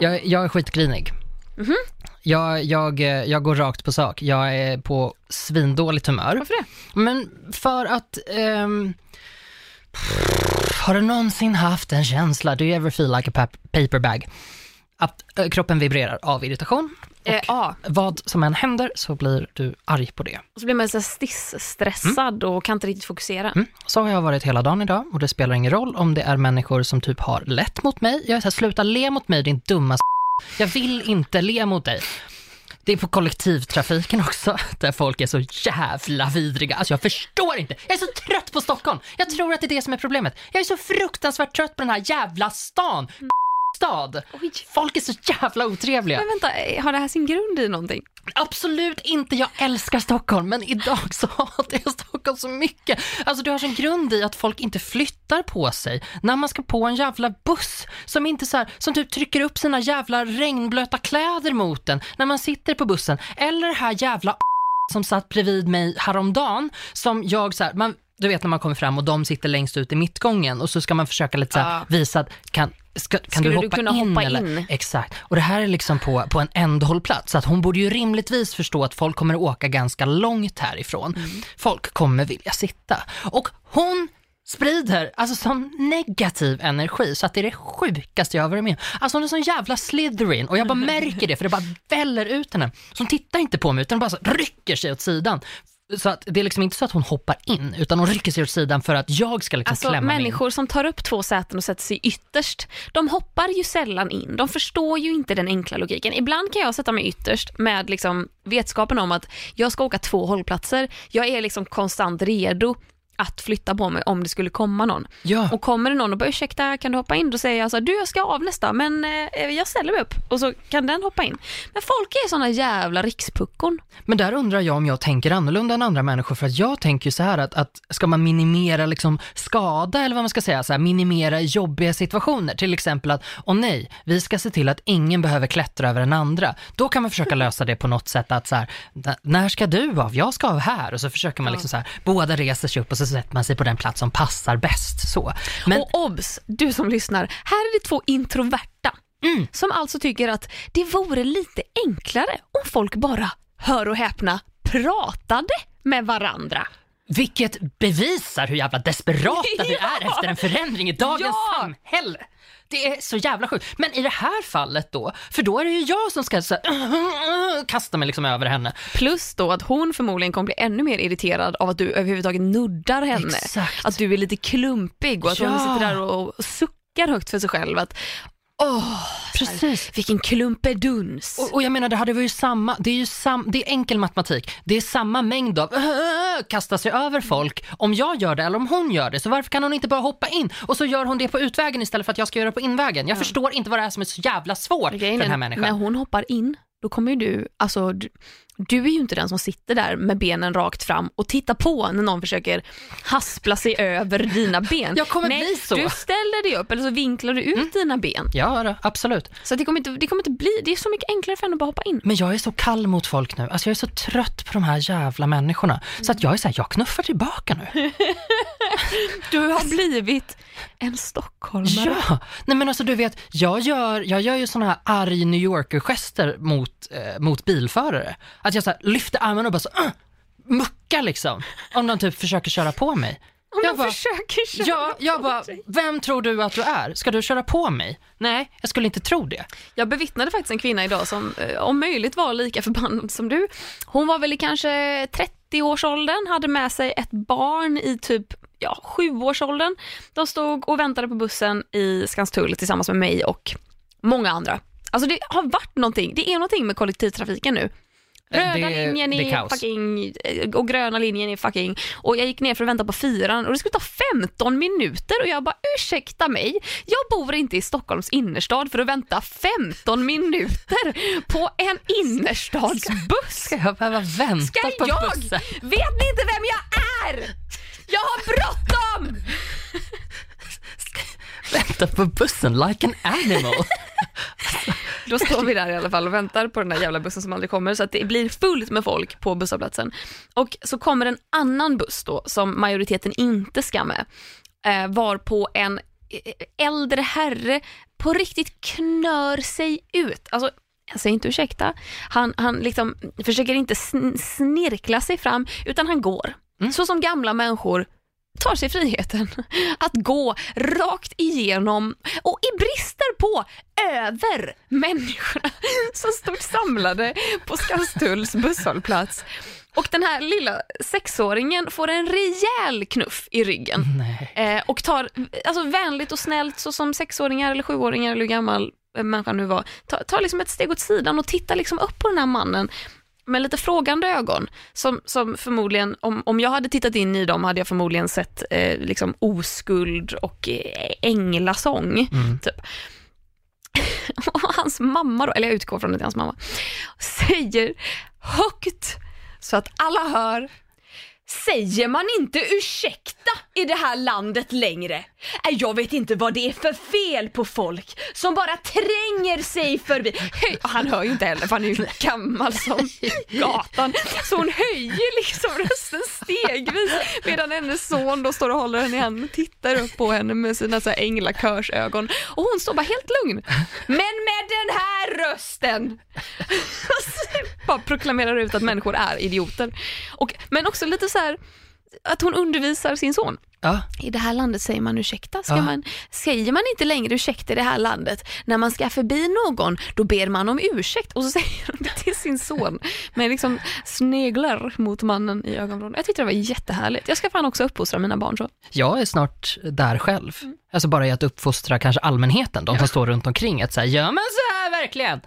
Jag, jag är skitgrinig. Jag, jag, eh, jag går rakt på sak. Jag är på svindåligt humör. Varför det? Men för att... ehm, har du någonsin haft en känsla, do you ever feel like a pap- paper bag? Att eh, kroppen vibrerar av irritation. Eh, ja, Vad som än händer så blir du arg på det. och så blir man så stressad och kan inte riktigt fokusera. Mm. Så har jag varit hela dagen idag och det spelar ingen roll om det är människor som typ har lätt mot mig. Jag är såhär, sluta le mot mig din dumma s***. Jag vill inte le mot dig. Det är på kollektivtrafiken också, där folk är så jävla vidriga. Alltså jag förstår inte. Jag är så trött på Stockholm. Jag tror att det är det som är problemet. Jag är så fruktansvärt trött på den här jävla stan. Stad. Oj. Folk är så jävla otrevliga. Men vänta, har det här sin grund i någonting? Absolut inte, jag älskar Stockholm, men idag så hatar jag Stockholm så mycket. Alltså det har sin grund i att folk inte flyttar på sig när man ska på en jävla buss som inte så här, som typ trycker upp sina jävla regnblöta kläder mot en när man sitter på bussen. Eller det här jävla som satt bredvid mig häromdagen som jag så här, man, du vet när man kommer fram och de sitter längst ut i mittgången och så ska man försöka lite så här, visa att kan, ska, kan du du hoppa kunna in hoppa eller? in? Exakt. Och det här är liksom på, på en ändhållplats, så att hon borde ju rimligtvis förstå att folk kommer att åka ganska långt härifrån. Mm. Folk kommer vilja sitta. Och hon sprider alltså sån negativ energi så att det är det sjukaste jag har varit med. Alltså hon är sån jävla Slytherin och jag bara märker det för det bara väller ut henne. Så hon tittar inte på mig utan bara så rycker sig åt sidan. Så att det är liksom inte så att hon hoppar in utan hon rycker sig åt sidan för att jag ska liksom Alltså klämma mig in. människor som tar upp två säten och sätter sig ytterst, de hoppar ju sällan in. De förstår ju inte den enkla logiken. Ibland kan jag sätta mig ytterst med liksom vetskapen om att jag ska åka två hållplatser. Jag är liksom konstant redo att flytta på mig om det skulle komma någon. Ja. Och kommer det någon och bara ursäkta kan du hoppa in? Då säger jag så här, du jag ska avlästa men eh, jag ställer mig upp och så kan den hoppa in. Men folk är såna jävla rikspuckon. Men där undrar jag om jag tänker annorlunda än andra människor, för att jag tänker så här att, att ska man minimera liksom skada, eller vad man ska säga, så här, minimera jobbiga situationer, till exempel att, åh nej, vi ska se till att ingen behöver klättra över den andra, då kan man försöka lösa det på något sätt att så här, "N- när ska du av? Jag ska av här, och så försöker man liksom så här, båda reser sig upp och så sätter man sig på den plats som passar bäst, så. Men, Och obs, du som lyssnar, här är det två introverta Mm. som alltså tycker att det vore lite enklare om folk bara, hör och häpna, pratade med varandra. vilket bevisar hur jävla desperata vi är efter en förändring i dagens Ja! samhälle. Det är så jävla sjukt. Men i det här fallet då, för då är det ju jag som ska så här, kasta mig liksom över henne. Plus då att hon förmodligen kommer bli ännu mer irriterad av att du överhuvudtaget nuddar henne. Exakt. Att du är lite klumpig och att Ja. hon sitter där och suckar högt för sig själv. Att, Åh, Precis. vilken klumpeduns. Och, och jag menar, det hade varit ju samma, det är ju sam, det är enkel matematik. Det är samma mängd av kasta sig över folk om jag gör det eller om hon gör det. Så varför kan hon inte bara hoppa in och så gör hon det på utvägen istället för att jag ska göra det på invägen. Jag förstår inte vad det är som är så jävla svårt för den här är, människan. När hon hoppar in, då kommer ju du, alltså du, du är ju inte den som sitter där med benen rakt fram och tittar på när någon försöker haspla sig över dina ben. Jag kommer Nej, bli så. du ställer dig upp eller så vinklar du ut dina ben. Ja, då, absolut. Så det kommer, inte, det kommer inte bli, det är så mycket enklare för henne att bara hoppa in. Men jag är så kall mot folk nu. Alltså jag är så trött på de här jävla människorna. Så att jag är så här, jag knuffar tillbaka nu. Du har blivit en stockholmare. Ja, nej men alltså du vet, jag gör, jag gör ju såna här arg New Yorker-gester mot, eh, mot bilförare. Att jag så här, lyfter armen och bara så, uh, muckar liksom. Om de typ försöker köra på mig. Om jag de bara, försöker köra ja, jag bara, vem tror du att du är? Ska du köra på mig? Nej, jag skulle inte tro det. Jag bevittnade faktiskt en kvinna idag som eh, om möjligt var lika förbannad som du. Hon var väl i kanske 30-årsåldern, hade med sig ett barn i typ ja, 7-årsåldern. De stod och väntade på bussen i Skanstull tillsammans med mig och många andra. Alltså det har varit någonting, det är någonting med kollektivtrafiken nu. Eh, Röda det- linjen är fucking, eh, och gröna linjen är fucking, och jag gick ner för att vänta på fyran och det skulle ta 15 minuter och jag bara ursäkta mig, jag bor inte i Stockholms innerstad för att vänta 15 minuter på en innerstadsbuss. Ska jag behöva vänta Ska på jag? bussen? Vet ni inte vem jag är? Jag har bråttom! Vänta på bussen like an animal. Då står vi där i alla fall och väntar på den där jävla bussen som aldrig kommer så att det blir fullt med folk på busshållplatsen. Och så kommer en annan buss då som majoriteten inte ska med. Eh, var på en eh, äldre herre på riktigt knör sig ut. Alltså, jag säger inte ursäkta, han, han liksom försöker inte sn snirkla sig fram utan han går. Mm. Så som gamla människor tar sig friheten att gå rakt igenom och i brister på över människorna som stod samlade på Skanstulls busshållplats. Och den här lilla sexåringen får en rejäl knuff i ryggen eh, och tar alltså vänligt och snällt så som sexåringar eller sjuåringar eller hur gammal människan nu var, tar, tar liksom ett steg åt sidan och tittar liksom upp på den här mannen med lite frågande ögon som, som förmodligen, om, om jag hade tittat in i dem hade jag förmodligen sett eh, liksom oskuld och eh, änglasång. Mm. Typ. Och hans mamma då, eller jag utgår från att det är hans mamma, säger högt så att alla hör Säger man inte ursäkta i det här landet längre? Nej, Jag vet inte vad det är för fel på folk som bara tränger sig förbi. Höj, han hör ju inte heller för han är ju gammal som gatan. Så hon höjer liksom rösten stegvis medan hennes son då står och håller henne i handen och tittar upp på henne med sina så här änglakörsögon. Och hon står bara helt lugn. Men med den här rösten! Bara proklamerar ut att människor är idioter. Och, men också lite så här att hon undervisar sin son. Ja. I det här landet säger man ursäkta. Ska Ja. man, säger man inte längre ursäkta i det här landet, när man ska förbi någon, då ber man om ursäkt. Och så säger hon det till sin son med liksom sneglar mot mannen i ögonvrån. Jag tyckte det var jättehärligt. Jag ska fan också uppfostra mina barn så. Jag är snart där själv. Mm. Alltså bara i att uppfostra kanske allmänheten, de som står runt omkring, att säga, gör man så här verkligen?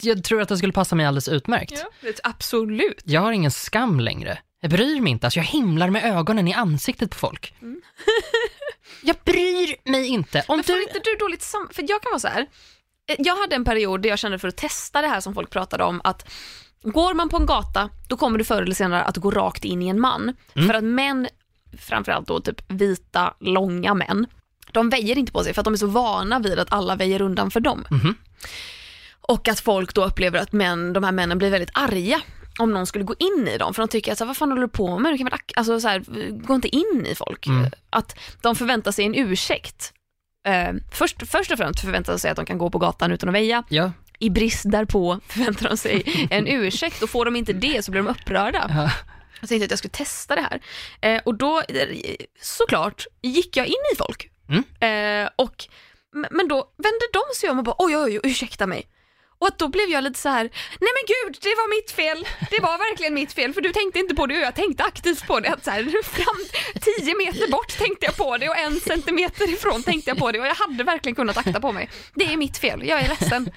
Jag tror att det skulle passa mig alldeles utmärkt. absolut. Jag har ingen skam längre. Jag bryr mig inte, alltså jag himlar med ögonen i ansiktet på folk. jag bryr mig inte. Om Mm. Men får du... inte du då lite sam... För jag kan vara så här. eh, Jag hade en period där jag kände för att testa det här som folk pratade om att går man på en gata, då kommer du förr eller senare att gå rakt in i en man. För att män, framförallt då typ vita, långa män, de väjer inte på sig för att de är så vana vid att alla väjer undan för dem. Mhm. Och att folk då upplever att män, de här männen blir väldigt arga om någon skulle gå in i dem, för de tycker att så här, vad fan håller du på med? Du kan väl, alltså, så här, gå inte in i folk. Mm. Att de förväntar sig en ursäkt. Eh, först, först och främst förväntar de sig att de kan gå på gatan utan att väja. Ja. I brist därpå förväntar de sig en ursäkt och får de inte det så blir de upprörda. Ja. Jag tänkte att jag skulle testa det här. Eh, och då, eh, såklart, gick jag in i folk. Mm. Eh, och, men- men då vände de sig om och bara oj, oj, oj, ursäkta mig. Och att då blev jag lite så här: nej men gud, det var mitt fel. Det var verkligen mitt fel för du tänkte inte på det och jag tänkte aktivt på det. Att så här, fram tio meter bort tänkte jag på det och en centimeter ifrån tänkte jag på det och jag hade verkligen kunnat akta på mig. Det är mitt fel, jag är ledsen.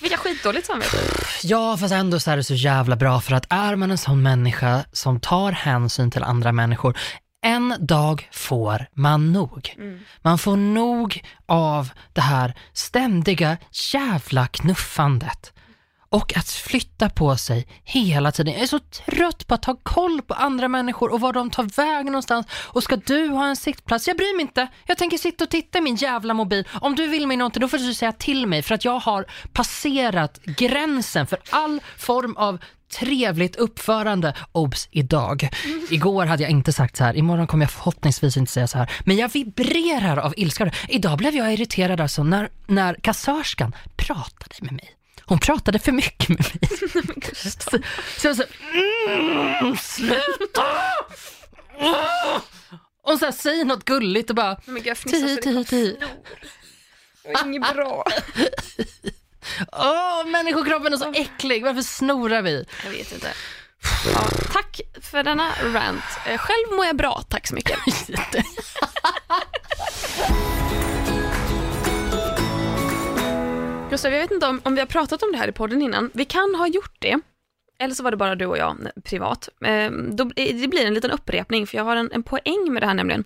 Vilka skitdåligt samvete. ja, fast ändå så är det så jävla bra för att är man en sån människa som tar hänsyn till andra människor, en dag får man nog. Man får nog av det här ständiga jävla knuffandet. Och att flytta på sig hela tiden. Jag är så trött på att ha koll på andra människor och var de tar vägen någonstans. Och ska du ha en sittplats? Jag bryr mig inte. Jag tänker sitta och titta i min jävla mobil. Om du vill mig någonting, då får du säga till mig. För att jag har passerat gränsen för all form av trevligt uppförande. Obs! Idag. Igår hade jag inte sagt så här. Imorgon kommer jag förhoppningsvis inte säga så här. Men jag vibrerar av ilska. Idag blev jag irriterad alltså när, när kassörskan pratade med mig. Hon pratade för mycket med mig. så, så jag så, mm, sluta! Och så här, säger något gulligt och bara, tio. Det var inget bra. Åh, människokroppen är så äcklig, varför snorar vi? Jag vet inte. Ja, tack för denna rant. Eh, Själv mår jag bra, tack så mycket. Gustav, jag vet inte om, om vi har pratat om det här i podden innan. Vi kan ha gjort det. Eller så var det bara du och jag privat. Eh, då, det blir en liten upprepning, för jag har en, en poäng med det här nämligen.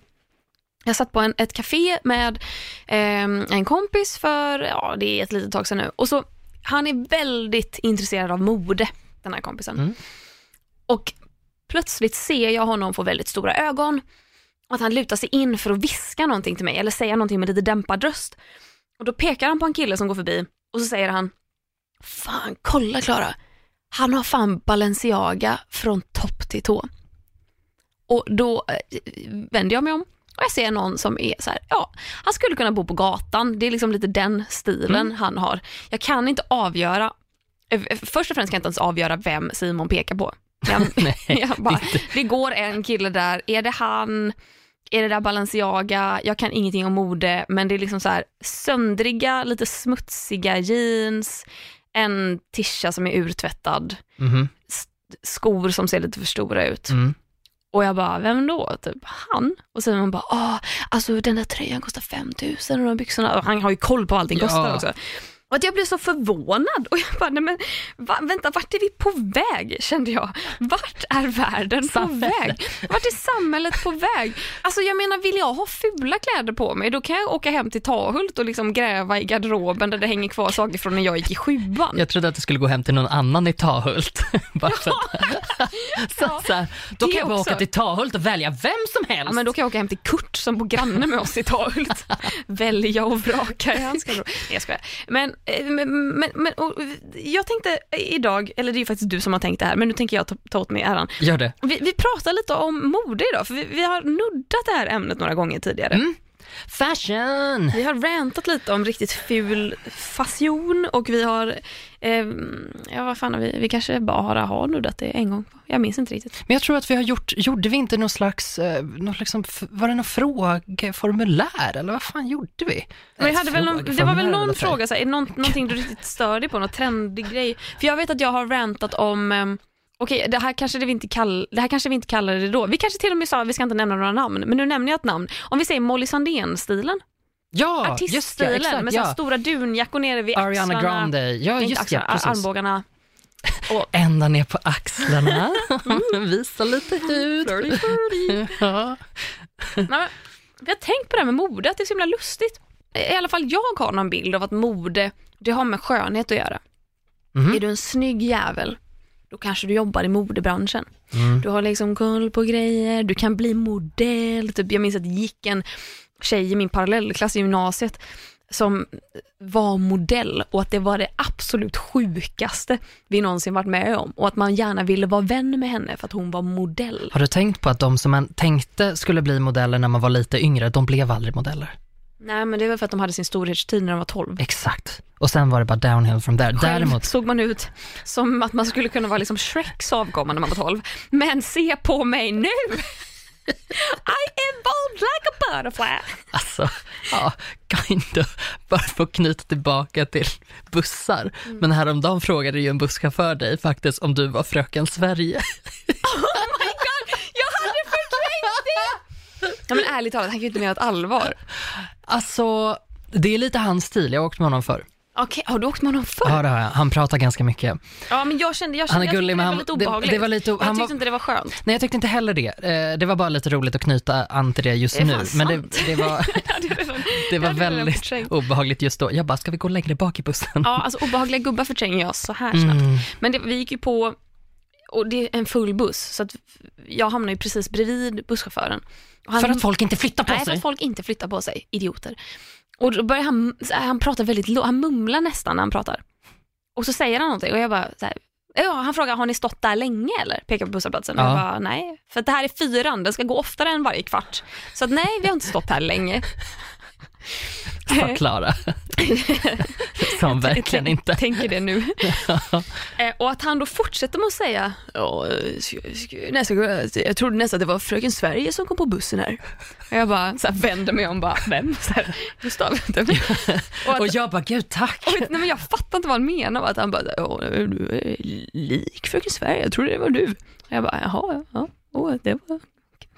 Jag satt på en, ett café med eh, en kompis för, ja det är ett litet tag sedan nu. Och så, han är väldigt intresserad av mode, den här kompisen. Mm. Och plötsligt ser jag honom få väldigt stora ögon. Och att han lutar sig in för att viska någonting till mig, eller säga någonting med lite dämpad röst. Och då pekar han på en kille som går förbi och så säger han Fan, kolla Klara. Han har fan Balenciaga från topp till tå. Och då eh, vänder jag mig om Och jag ser någon som är så här, ja, han skulle kunna bo på gatan. Det är liksom lite den stilen han har. Jag kan inte avgöra, eh, först och främst kan jag inte ens avgöra vem Simon pekar på. Jag, Nej, jag bara, det går en kille där, är det han? Är det där Balenciaga? Jag kan ingenting om mode, men det är liksom så här söndriga, lite smutsiga jeans, en tisha som är urtvättad, Mhm. skor som ser lite för stora ut. Mm. Och jag bara, vem då? Typ han? Och sen man bara, ah, alltså den där tröjan kostar 5000 och de byxorna, och han har ju koll på vad allting Ja. kostar också. Och att jag blev så förvånad och jag bara, nej men va, vänta, vart är vi på väg kände jag? Vart är världen på väg? Vart är samhället på väg? Alltså jag menar, vill jag ha fula kläder på mig, då kan jag åka hem till Tahult och liksom gräva i garderoben där det hänger kvar saker från när jag gick i sjuan. Jag trodde att du skulle gå hem till någon annan i Tahult. Bara att, så, Ja, så här, då kan jag bara också. åka till Tahult och välja vem som helst. Ja, men då kan jag åka hem till Kurt som bor granne med oss i Tahult. Välja och vraka i hans garderob. Nej jag skojar. Men, eh, men, men, men och, jag tänkte idag, eller det är ju faktiskt du som har tänkt det här, men nu tänker jag ta, ta åt mig äran. Gör det. Vi, vi pratar lite om mode idag, för vi, vi har nuddat det här ämnet några gånger tidigare. Mm. Fashion! Vi har rantat lite om riktigt ful fashion och vi har, eh, ja vad fan har vi, vi kanske bara har nuddat det en gång. Jag minns inte riktigt. Men jag tror att vi har gjort, gjorde vi inte någon slags, eh, någon liksom, var det någon frågeformulär eller vad fan gjorde vi? Men hade väl någon, det var väl någon fråga, så här, någon, någonting du riktigt stör dig på, någon trendig grej? För jag vet att jag har rantat om, um, okej det, här kanske det, vi inte kall, det här kanske vi inte kallade det då. Vi kanske till och med sa att vi ska inte nämna några namn, men nu nämner jag ett namn. Om vi säger Molly Sandén-stilen, Ja, just ja, artiststilen med så ja. stora dunjackor nere vid Ariana axlarna. Grande, ja just axlarna, ja, precis. armbågarna. Och, Ända ner på axlarna, visa lite hud. flirty, flirty. Ja. Nej, men, vi har tänkt på det här med mode, att det är så himla lustigt. I alla fall jag har någon bild av att mode, det har med skönhet att göra. Mhm. Är du en snygg jävel, då kanske du jobbar i modebranschen. Mm. Du har liksom koll på grejer, du kan bli modell. Typ, jag minns att det gick en tjej i min parallellklass i gymnasiet som var modell och att det var det absolut sjukaste vi någonsin varit med om och att man gärna ville vara vän med henne för att hon var modell. Har du tänkt på att de som man tänkte skulle bli modeller när man var lite yngre, de blev aldrig modeller? Nej men det väl för att de hade sin storhetstid när de var 12. Exakt. Och sen var det bara downhill from there. Själv Däremot, såg man ut som att man skulle kunna vara liksom Shreks avkomma när man var 12. Men se på mig nu! I am bold like a butterfly. alltså, ja, kind of. Bara för att knyta tillbaka till bussar. Mm. Men häromdagen frågade ju en busschaufför dig faktiskt om du var fröken Sverige. Oh my god, jag hade förträngt det! Ja men ärligt talat, han kan ju inte mena ett allvar. Alltså, det är lite hans stil. Jag har åkt med honom förr. Okej, har du åkt med honom förr? Ja, det har jag. Han pratar ganska mycket. Ja men jag kände, jag Han kände är jag gullig, tyckte men det var han- lite det- obehagligt. det var lite- jag han tyckte var- inte det var skönt. Nej, jag tyckte inte heller det. Eh, Det var bara lite roligt att knyta an till det just Det är nu. fan Men sant. det, det var, det var väldigt obehagligt just då. Jag bara, ska vi gå längre bak i bussen? Ja, alltså obehagliga gubbar förtränger jag så här snabbt. Mm. Men det, vi gick ju på, och det är en full buss, så att jag hamnade ju precis bredvid busschauffören. Han- För att folk inte flyttar på Nej, för sig. att folk inte flyttar på sig, idioter. Och då börjar han, han prata väldigt lågt, han mumlar nästan när han pratar. Och så säger han någonting och jag bara så här, Ja, han frågar, har ni stått där länge eller? Pekar på busshållplatsen. Ja. jag bara, nej. För det här är fyran, den ska gå oftare än varje kvart. Så att nej, vi har inte stått här länge. Förklara. Som verkligen Tänk- inte. Tänker det nu. Eh, och att han då fortsätter med att säga, eh, jag trodde nästan att det var fröken Sverige som kom på bussen här. Och jag bara så här, vänder mig om, bara, vem? Så här, Gustav. och att, Och jag bara, gud tack. och, nej, men jag fattar inte vad han menar. Att han bara, du är lik fröken Sverige, jag trodde det var du. Och jag bara, jaha, ja, ja, åh, det var,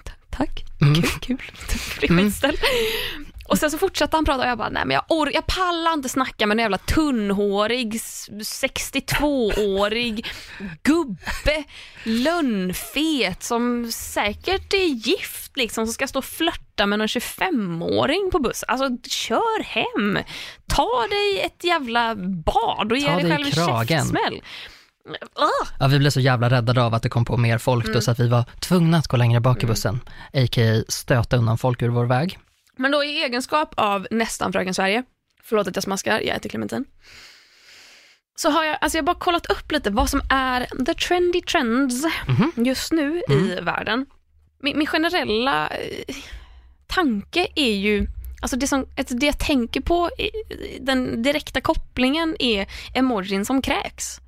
ta- tack, Mm. kul, kul. Skitställd. Och sen så fortsatte han prata och jag bara, nej men jag, or- jag pallar inte snacka med en jävla tunnhårig, s- 62-årig gubbe, lönnfet som säkert är gift liksom, som ska stå och flörta med någon 25-åring på bussen. Alltså kör hem, ta dig ett jävla bad och ge Ta dig själv en käftsmäll. Ja, vi blev så jävla räddade av att det kom på mer folk Mm. då, så att vi var tvungna att gå längre bak i bussen. A.k.a. stöta undan folk ur vår väg. Men då i egenskap av nästan Fröken Sverige, förlåt att jag smaskar, jag äter clementin. Så har jag, alltså jag har bara kollat upp lite vad som är the trendy trends Mhm. just nu i världen. Min, min generella eh, tanke är ju Alltså det, som, alltså det jag tänker på, den direkta kopplingen är emojin som kräks.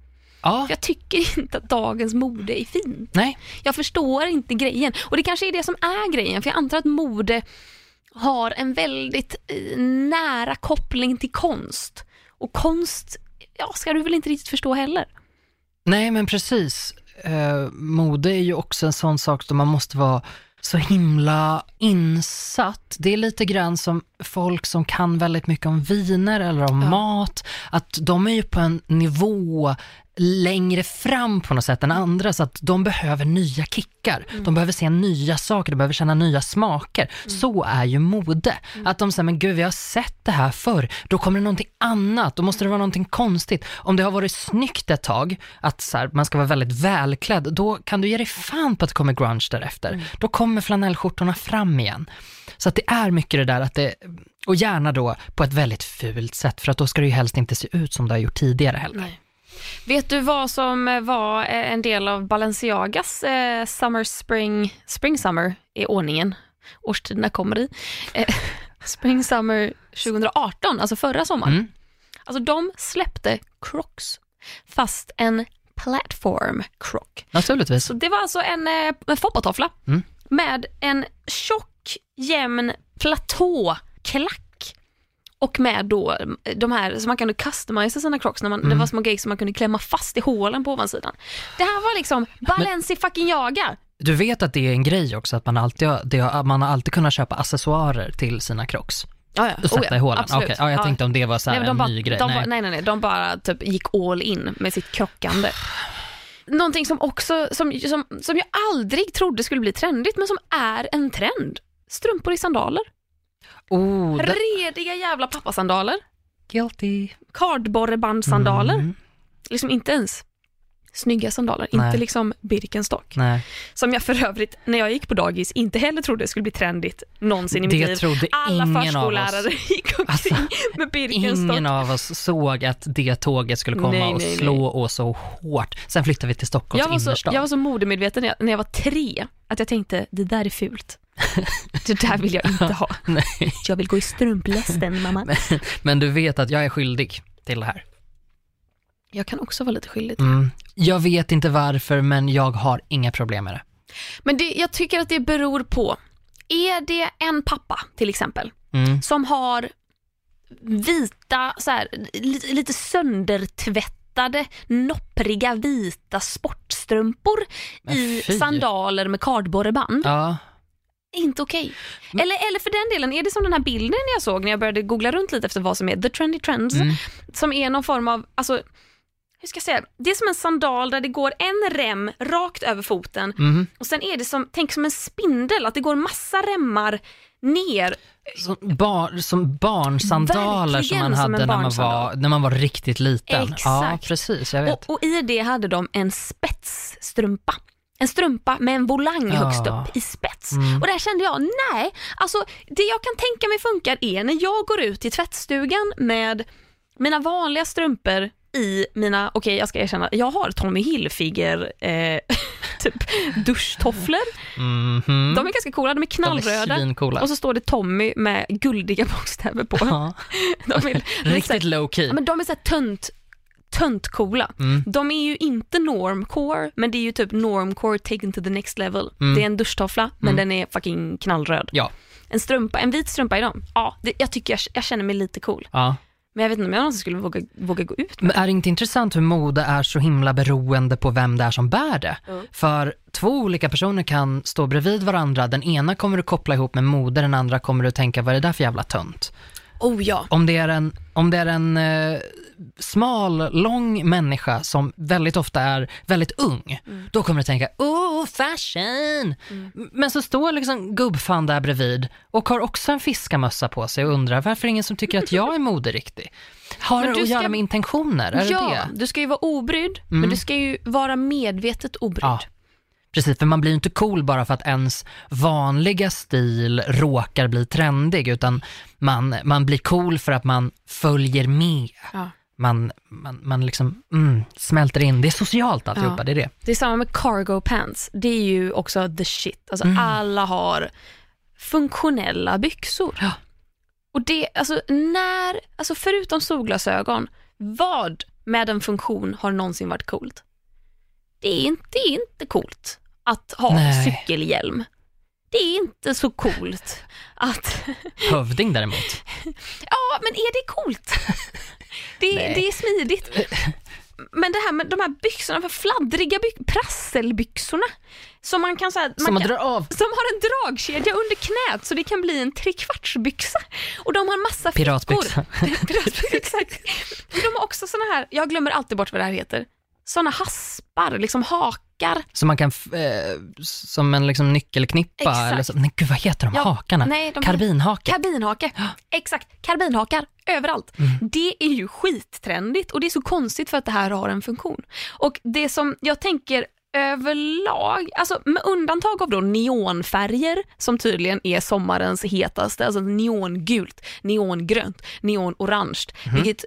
Ja, Jag tycker inte att dagens mode är fint. nej. Jag förstår inte grejen. Och det kanske är det som är grejen, för jag antar att mode har en väldigt eh, nära koppling till konst. Och konst, ja, ska du väl inte riktigt förstå heller. Nej, men precis. Eh, mode är ju också en sån sak där man måste vara så himla insatt. Det är lite grann som folk som kan väldigt mycket om viner eller om Ja. mat, att de är ju på en nivå längre fram på något sätt än andra, så att de behöver nya kickar. De behöver se nya saker, de behöver känna nya smaker. Så är ju mode. Att de säger, men gud vi har sett det här förr, då kommer det någonting annat, då måste det vara någonting konstigt. Om det har varit snyggt ett tag, att så här, man ska vara väldigt välklädd, då kan du ge dig fan på att det kommer grunge därefter. Då kommer flanellskjortorna fram igen. Så att det är mycket det där att det, och gärna då på ett väldigt fult sätt, för att då ska det ju helst inte se ut som det har gjort tidigare heller. Vet du vad som eh, var eh, en del av Balenciagas eh, Summer Spring, Spring Summer i ordningen? Årstiderna kommer i. Eh, Spring Summer 2018, alltså förra sommaren. Mm. Alltså de släppte Crocs, fast en platform croc. Naturligtvis. Så det var alltså en, eh, en foppatoffla Mm. med en tjock, jämn platåklack. Och med då eh, de här, så man kunde customisa sina crocs, när man, Mm. det var små grejer som man kunde klämma fast i hålen på ovansidan. Det här var liksom Balenci fucking jaga. Du vet att det är en grej också, att man alltid har, man har alltid kunnat köpa accessoarer till sina crocs Ja, ja. och sätta Oh, ja. i hålen. Absolut. Okej, ja, jag tänkte om det var så Nej, en bara, ny grej. Nej. bara- nej, nej, nej, de bara typ gick all in med sitt krockande. Någonting som också, som, som, som jag aldrig trodde skulle bli trendigt, men som är en trend. Strumpor i sandaler. Oh, det, Rediga jävla pappasandaler. guilty. Kardborrebandsandaler. Mm, Liksom inte ens snygga sandaler, Nej. inte liksom Birkenstock. nej, Som jag för övrigt, när jag gick på dagis, inte heller trodde skulle bli trendigt någonsin i mitt det liv. trodde Alla ingen av förskollärare oss. gick omkring Alltså, med Birkenstock. Ingen av oss såg att det tåget skulle komma Nej, och nej, slå oss så hårt. Sen flyttade vi till Stockholms Jag var, så, innerstad. jag var så modemedveten när jag var tre, att jag tänkte det där är fult. Det där vill jag inte ha. Nej. Jag vill gå i strumplästen mamma. Men du vet att jag är skyldig till det här. Jag kan också vara lite skyldig. Mm. Jag vet inte varför, men jag har inga problem med det. Men det, jag tycker att det beror på, är det en pappa till exempel, Mm. som har vita, så här, lite, lite söndertvättade, noppriga vita sportstrumpor Men i sandaler med kardborreband. Ja, Inte okej. Men- Eller, eller för den delen, är det som den här bilden jag såg när jag började googla runt lite efter vad som är the trendy trends, mm. som är någon form av, alltså, hur ska jag säga, det är som en sandal där det går en rem rakt över foten Mm. och sen är det som, tänk som en spindel, att det går massa remmar ner. Som, bar, som barnsandaler som man som hade en när man, var, när man var riktigt liten. Ja, Exakt. precis, jag vet. Och, och i det hade de en spetsstrumpa. En strumpa med en volang Ja. högst upp i spets. Mm. Och där kände jag, nej, alltså det jag kan tänka mig funkar är när jag går ut i tvättstugan med mina vanliga strumpor i mina, okej jag ska erkänna, jag har Tommy Hilfiger eh, typ duschtofflor. Mhm. De är ganska coola, de är De är knallröda. Och så står det Tommy med guldiga bokstäver på. Ja. De är, Riktigt low key. Men de är så här tönt, tönt coola. Mm. De är ju inte normcore, men det är ju typ normcore taken to the next level. Mm. Det är en duschtoffla, men Mm. den är fucking knallröd. Ja. En strumpa, en vit strumpa i dem. Ja, det, jag tycker jag, jag känner mig lite cool. Ja. Men jag vet inte om jag någonsin skulle våga, våga gå ut med Men är det inte intressant hur mode är så himla beroende på vem det är som bär det? Mm. För två olika personer kan stå bredvid varandra, den ena kommer du koppla ihop med mode, den andra kommer du tänka, vad är det där för jävla tönt? Oh ja. Om det är en, om det är en eh, smal, lång människa som väldigt ofta är väldigt ung, Mm. då kommer du tänka, oh fashion! Men så står liksom gubbfan där bredvid och har också en fiskamössa på sig och undrar varför ingen som tycker att jag är moderiktig? Har det du att göra med intentioner? Är ja, det det? du ska ju vara obrydd, Mm. men du ska ju vara medvetet obrydd. Ja. Precis, för man blir ju inte cool bara för att ens vanliga stil råkar bli trendig, utan man, man blir cool för att man följer med. Ja. Man, man, man liksom mm, smälter in. Det är socialt alltihopa, Ja. det är det. Det är samma med cargo pants. Det är ju också the shit. Alltså Mm. alla har funktionella byxor. Ja. Och det, alltså när, alltså förutom solglasögon, vad med en funktion har någonsin varit coolt? Det är inte, det är inte coolt att ha Nej. cykelhjälm. Det är inte så coolt att, Hövding däremot. ja men är det coolt? Det, det är smidigt. Men det här med de här byxorna, för fladdriga byx, prasselbyxorna som man kan, så här, Som man kan, drar av som har en dragkedja under knät så det kan bli en trekvartsbyxa. Och de har massa fickor. piratbyxa. Exakt. De har också såna här, jag glömmer alltid bort vad det här heter, såna haspar, liksom hakar. Som man kan, eh, som en liksom nyckelknippa Exakt. eller så. Nej gud vad heter de Ja, hakarna? nej, de- Karbinhake. Karbinhake, exakt, karbinhakar överallt. Det är ju skittrendigt och det är så konstigt för att det här har en funktion. Och det som jag tänker överlag, alltså med undantag av då neonfärger som tydligen är sommarens hetaste, alltså neongult, neongrönt, neonorange, vilket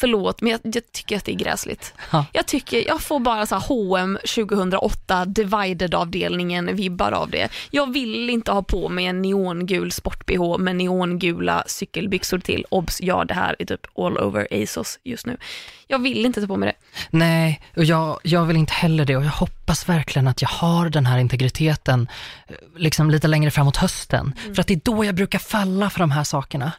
Förlåt, men jag, jag tycker att det är gräsligt. Ja. Jag tycker, jag får bara så här H&M 2008 divided-avdelningen vibbar av det. Jag vill inte ha på mig en neongul sport-bh med neongula cykelbyxor till. Obs, ja det här är typ all over ASOS just nu. Jag vill inte ta på mig det. Nej, och jag, jag vill inte heller det och jag hoppas verkligen att jag har den här integriteten eh, liksom lite längre framåt hösten. Mm. För att det är då jag brukar falla för de här sakerna.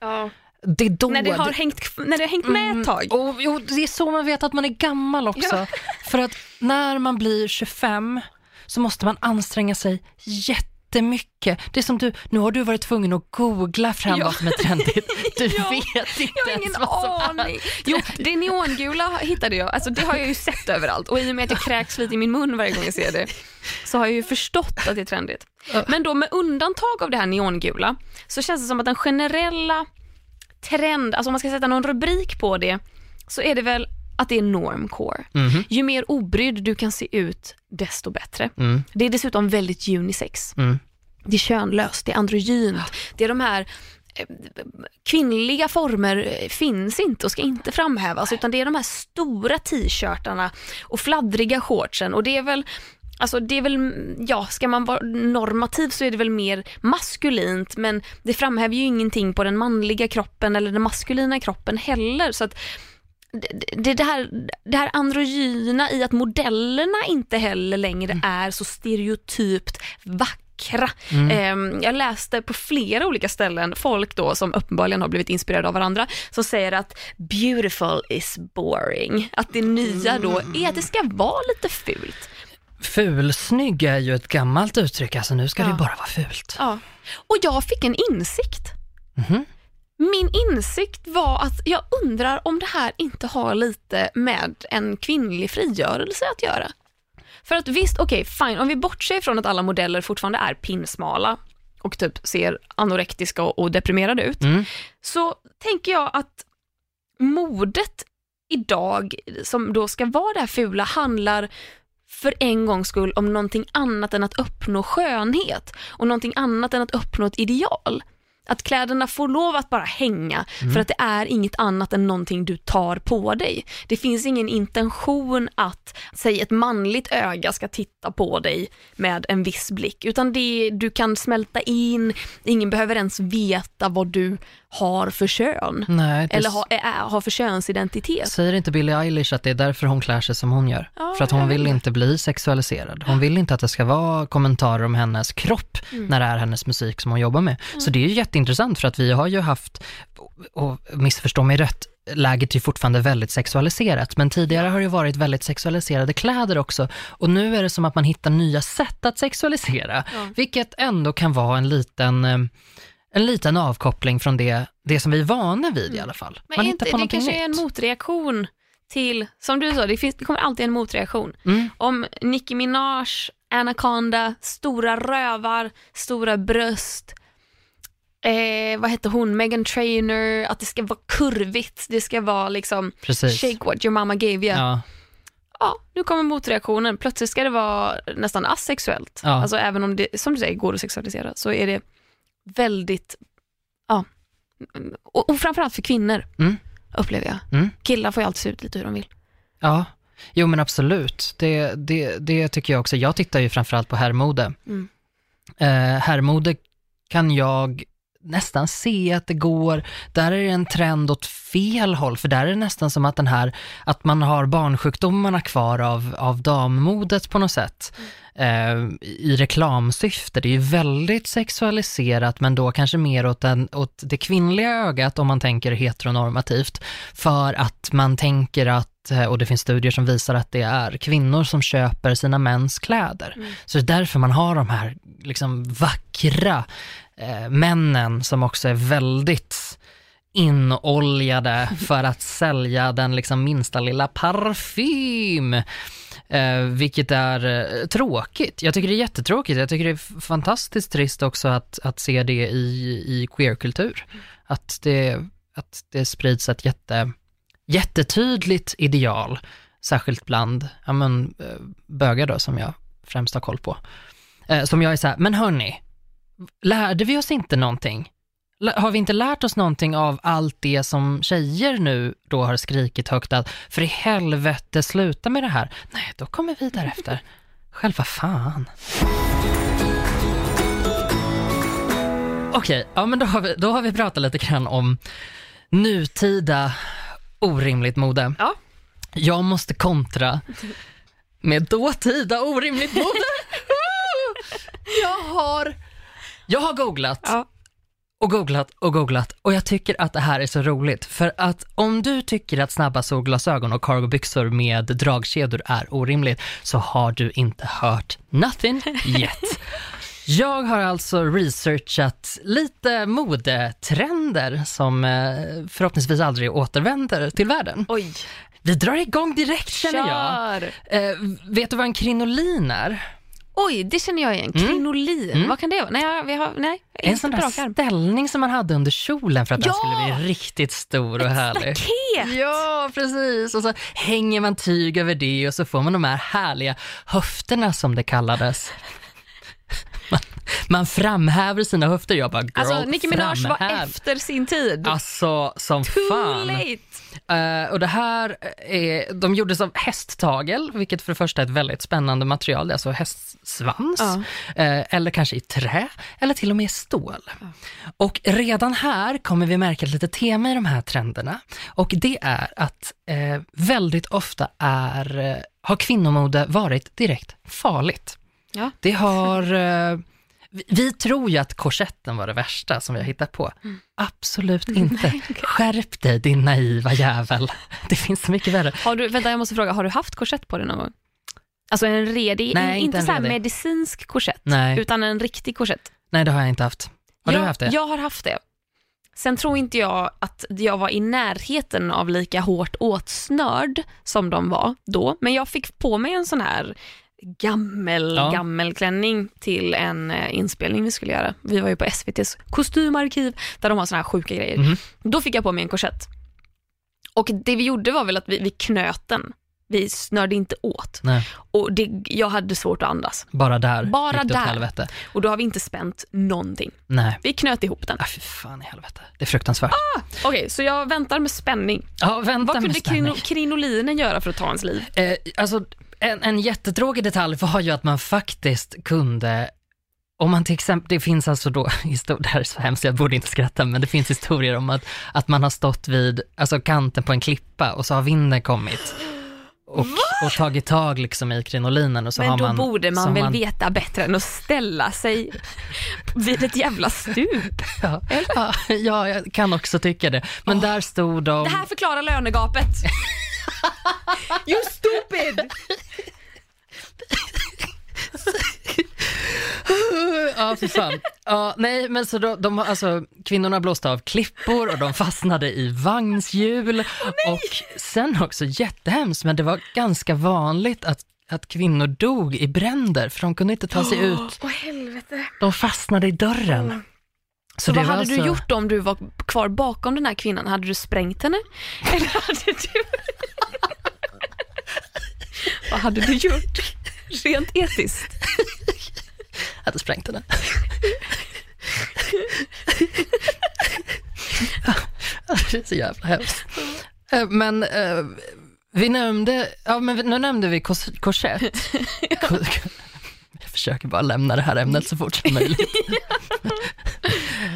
Det är då När det har hängt, när det har hängt med ett tag. Och, jo, det är så man vet att man är gammal också. För att när man blir 25 så måste man anstränga sig jättemycket. Det är som du, nu har du varit tvungen att googla fram Ja. vad som är trendigt. Du Ja. vet inte Jag har ingen aning. Jo, det neongula hittade jag. Alltså, det har jag ju sett överallt och i och med att jag kräks lite i min mun varje gång jag ser det så har jag ju förstått att det är trendigt. Men då med undantag av det här neongula så känns det som att den generella trend, alltså om man ska sätta någon rubrik på det så är det väl att det är normcore. Mhm. Ju mer obrydd du kan se ut desto bättre. Mm, Det är dessutom väldigt unisex. mm. Det är könlöst, det är androgynt, det är de här eh, kvinnliga former eh, finns inte och ska inte framhävas utan det är de här stora t-shirtarna och fladdriga shortsen och det är väl Alltså det är väl, ja, ska man vara normativ så är det väl mer maskulint men det framhäver ju ingenting på den manliga kroppen eller den maskulina kroppen heller. Så att det, det, här, det här androgyna i att modellerna inte heller längre är så stereotypt vackra. Ehm, jag läste på flera olika ställen folk då som uppenbarligen har blivit inspirerade av varandra som säger att beautiful is boring. Att det nya då är att det ska vara lite fult. Fulsnygg är ju ett gammalt uttryck, alltså nu ska det Ja. ju bara vara fult. Ja. Och jag fick en insikt. Mhm. Min insikt var att jag undrar om det här inte har lite med en kvinnlig frigörelse att göra. För att visst, okej, fine, om vi bortser från att alla modeller fortfarande är pinsmala och typ ser anorektiska och, och deprimerade ut, Mm. så tänker jag att modet idag, som då ska vara det här fula, handlar för en gångs skull om någonting annat än att uppnå skönhet och någonting annat än att uppnå ett ideal. Att kläderna får lov att bara hänga för att det är inget annat än någonting du tar på dig. Det finns ingen intention att, säg ett manligt öga ska titta på dig med en viss blick, utan det du kan smälta in, ingen behöver ens veta vad du har för kön. Nej, det Eller har, är, har för könsidentitet. Säger inte Billie Eilish att det är därför hon klär sig som hon gör? Ja, för att hon vill inte bli sexualiserad. Hon vill inte att det ska vara kommentarer om hennes kropp Mm. när det är hennes musik som hon jobbar med. Så det är ju jätteintressant för att vi har ju haft, och missförstå mig rätt, läget är ju fortfarande väldigt sexualiserat, men tidigare har det varit väldigt sexualiserade kläder också. Och nu är det som att man hittar nya sätt att sexualisera, Ja. vilket ändå kan vara en liten eh, en liten avkoppling från det, det som vi är vana vid i alla fall. Mm. Men Man är hittar inte, på det kanske är en nytt. motreaktion till, som du sa, det, finns, det kommer alltid en motreaktion. Mm. Om Nicki Minaj, Anaconda, stora rövar, stora bröst, eh, vad hette hon, Megan Trainor, att det ska vara kurvigt, det ska vara liksom Precis. shake what your mama gave you. Ja. Ja, nu kommer motreaktionen, plötsligt ska det vara nästan asexuellt. Ja. Alltså även om det, som du säger, går att sexualisera, så är det väldigt, ja, och, och framförallt för kvinnor, Mm. upplever jag. Mm. Killar får ju alltid se ut lite hur de vill. ja. Jo men absolut, det, det, det tycker jag också. Jag tittar ju framförallt på herrmode. Mm. Eh, herrmode kan jag nästan se att det går, där är det en trend åt fel håll, för där är det nästan som att den här, att man har barnsjukdomarna kvar av, av dammodet på något sätt. Eh, I reklamsyfte, det är ju väldigt sexualiserat, men då kanske mer åt, den, åt det kvinnliga ögat om man tänker heteronormativt, för att man tänker att eh, och det finns studier som visar att det är kvinnor som köper sina mäns kläder. Så det är därför man har de här liksom vackra eh, männen som också är väldigt inoljade för att sälja den liksom minsta lilla parfym. Eh, vilket är eh, tråkigt. Jag tycker det är jättetråkigt. Jag tycker det är fantastiskt trist också att, att se det i, i queerkultur. Att det, att det sprids ett jätte, jättetydligt ideal, särskilt bland ja, men, eh, bögar då, som jag främst har koll på. Eh, som jag är så här, men hörni, lärde vi oss inte någonting? Har vi inte lärt oss någonting av allt det som tjejer nu då har skrikit högt att för i helvete sluta med det här? Nej, då kommer vi därefter. Själva fan. Okej, ja men då har, vi, då har vi pratat lite grann om nutida orimligt mode. Ja. Jag måste kontra med dåtida orimligt mode. jag har, jag har googlat Ja. och googlat och googlat och jag tycker att det här är så roligt för att om du tycker att snabba solglasögon och cargobyxor med dragkedjor är orimligt så har du inte hört nothing yet. Jag har alltså researchat lite modetrender som eh, förhoppningsvis aldrig återvänder till världen. Oj, Vi drar igång direkt känner jag. kör! Eh, vet du vad en krinolin är? Oj, det känner jag igen. Krinolin, Mm. vad kan det vara? Nej, vi har, nej En sån där ställning som man hade under kjolen för att den Ja! skulle bli riktigt stor och härlig. Staket! Ja, precis. Och så hänger man tyg över det och så får man de här härliga höfterna som det kallades. Man, man framhäver sina höfter. Jag bara, girl, Alltså, Nicki Minaj var framhäv. efter sin tid. Alltså, som Too fan. late! Eh, och det här är, de gjordes av hästtagel, vilket för det första är ett väldigt spännande material, det är alltså hästsvans, Ja. eh, eller kanske i trä, eller till och med stål. Och redan här kommer vi märka ett litet tema i de här trenderna, och det är att eh, väldigt ofta är, har kvinnomode varit direkt farligt. Ja. Det har... Eh, vi, vi tror ju att korsetten var det värsta som vi har hittat på. Mm. Absolut inte. Skärp dig din naiva jävel. Det finns så mycket värre. Har du, vänta, jag måste fråga, har du haft korsett på dig någon gång? Alltså en redig, Nej, inte, inte en så här redig. medicinsk korsett, Nej, utan en riktig korsett. nej det har jag inte haft. Har jag, du haft det? Jag har haft det. Sen tror inte jag att jag var i närheten av lika hårt åtsnörd som de var då, men jag fick på mig en sån här gammel, Ja. gammel klänning till en eh, inspelning vi skulle göra. Vi var ju på SVTs kostymarkiv där de har såna här sjuka grejer. Mhm. Då fick jag på mig en korsett. Och det vi gjorde var väl att vi, vi knöt den. Vi snörde inte åt. Nej, Och det, jag hade svårt att andas. bara där Bara där. helvete. Och då har vi inte spänt någonting. Nej, Vi knöt ihop den. ah, fy fan i helvete. Det är fruktansvärt. Okej, så jag väntar med spänning. Ja, vänta Vad med kunde spänning. krino, krinolinen göra för att ta ens liv? Eh, alltså, en, en jättetråkig detalj var ju att man faktiskt kunde om man till exempel, det finns alltså då, det här är så hemskt, jag borde inte skratta, men det finns historier om att, att man har stått vid alltså kanten på en klippa och så har vinden kommit och, och tagit tag liksom i krinolinen och så Men har då man... borde så man väl veta bättre än att ställa sig vid ett jävla stup? Ja, ja, ja, jag kan också tycka det. Men där stod de... Det här förklarar lönegapet. you stupid! Ja, för fan. Ja, nej, men så då, de, alltså, kvinnorna blåste av klippor och de fastnade i vagnshjul. och sen också jättehemskt, men det var ganska vanligt att, att kvinnor dog i bränder, för de kunde inte ta sig ut. Åh helvete. De fastnade i dörren. Så, det vad hade du alltså- gjort om du var kvar bakom den här kvinnan? Hade du sprängt henne? Eller hade du... vad hade du gjort? Rent etiskt. Jag hade sprängt henne. det är så jävla hemskt. Eh, Men eh, vi nämnde, ja men nu nämnde vi kors, korsett. Ko- Jag försöker bara lämna det här ämnet så fort som möjligt.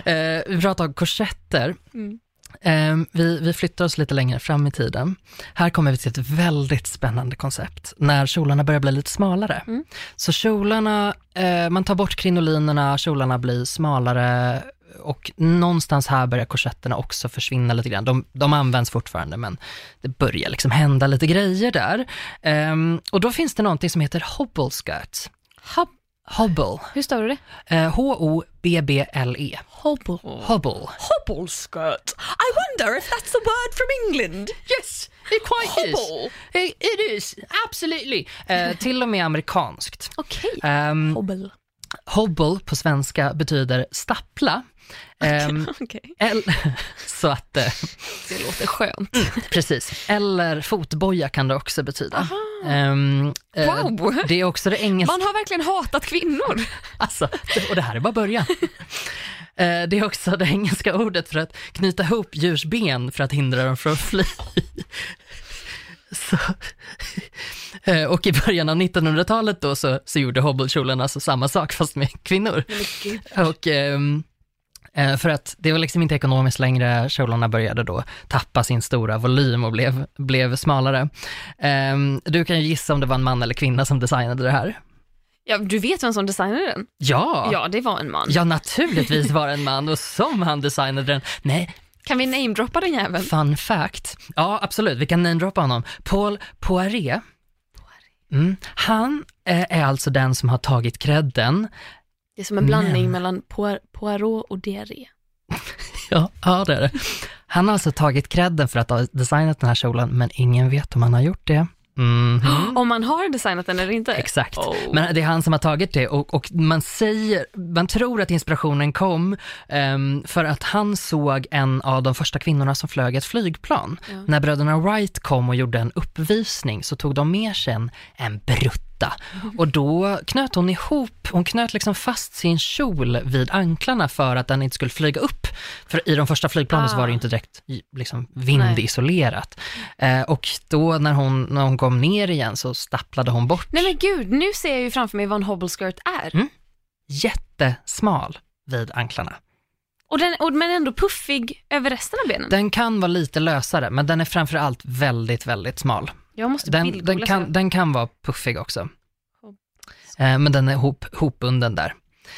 Eh, vi pratar om korsetter. Mm. Eh, vi, vi flyttar oss lite längre fram i tiden. Här kommer vi till ett väldigt spännande koncept, när kjolarna börjar bli lite smalare. Mm. Så kjolarna, eh, man tar bort krinolinerna, kjolarna blir smalare och någonstans här börjar korsetterna också försvinna lite grann. De, de används fortfarande, men det börjar liksom hända lite grejer där. Ehm, och då finns det någonting som heter hobble skirt. Hobble. Hur står det? Eh, H-O-B-B-L-E. Hobble. E. Hobble. Hobble skirt. I wonder if that's a word from England. Yes, it quite Hobble. is. It, it is, absolutely. Eh, till och med amerikanskt. Okej. Um, Hobble. hobble på svenska betyder stappla. Ehm, Okej. el- så att, eh, Det låter skönt. precis. Eller fotboja kan det också betyda. Ehm, eh, Wow. Det är också det engelska, Man har verkligen hatat kvinnor. alltså, och det här är bara början. Eh, Det är också det engelska ordet för att knyta ihop djurs ben för att hindra dem från att fly. Så, och i början av 1900-talet då så, så gjorde hobblekjolen alltså samma sak fast med kvinnor. Och ehm, eh, för att det var liksom inte ekonomiskt längre, kjolarna började då tappa sin stora volym och blev, blev smalare. Ehm, du kan ju gissa om det var en man eller kvinna som designade det här. Ja, du vet vem som designade den? Ja, Ja, det var en man. ja naturligtvis var det en man och som han designade den. Nej, Kan vi namedroppa den jäveln? Fun fact. Ja, absolut. Vi kan namedroppa honom. Paul Poiret. Mm. Han eh, är alltså den som har tagit credden. Det är som en blandning Men- mellan Poir- Poirot och diarré. Ja, ja, det är det. Han har alltså tagit credden för att ha designat den här kjolen, men ingen vet om han har gjort det. Mhm. Om man har designat den eller inte? Exakt. Oh. Men det är han som har tagit det och, och man säger, man tror att inspirationen kom ehm, för att han såg en av de första kvinnorna som flög ett flygplan. Ja. När bröderna Wright kom och gjorde en uppvisning så tog de med sig en, en brutta och då knöt hon ihop, hon knöt liksom fast sin kjol vid anklarna för att den inte skulle flyga upp. För i de första flygplanen så Ah. var det inte direkt liksom, vindisolerat. Eh, och då när hon, när hon kom ner igen så stapplade hon bort Nej men gud, nu ser jag ju framför mig vad en hobble skirt är. Mm. jättesmal vid anklarna. Och den, och, men ändå puffig över resten av benen. Den kan vara lite lösare, men den är framför allt väldigt, väldigt smal. Jag måste Den, den, kan, den kan vara puffig också. Eh, men den är hop, hopbunden där.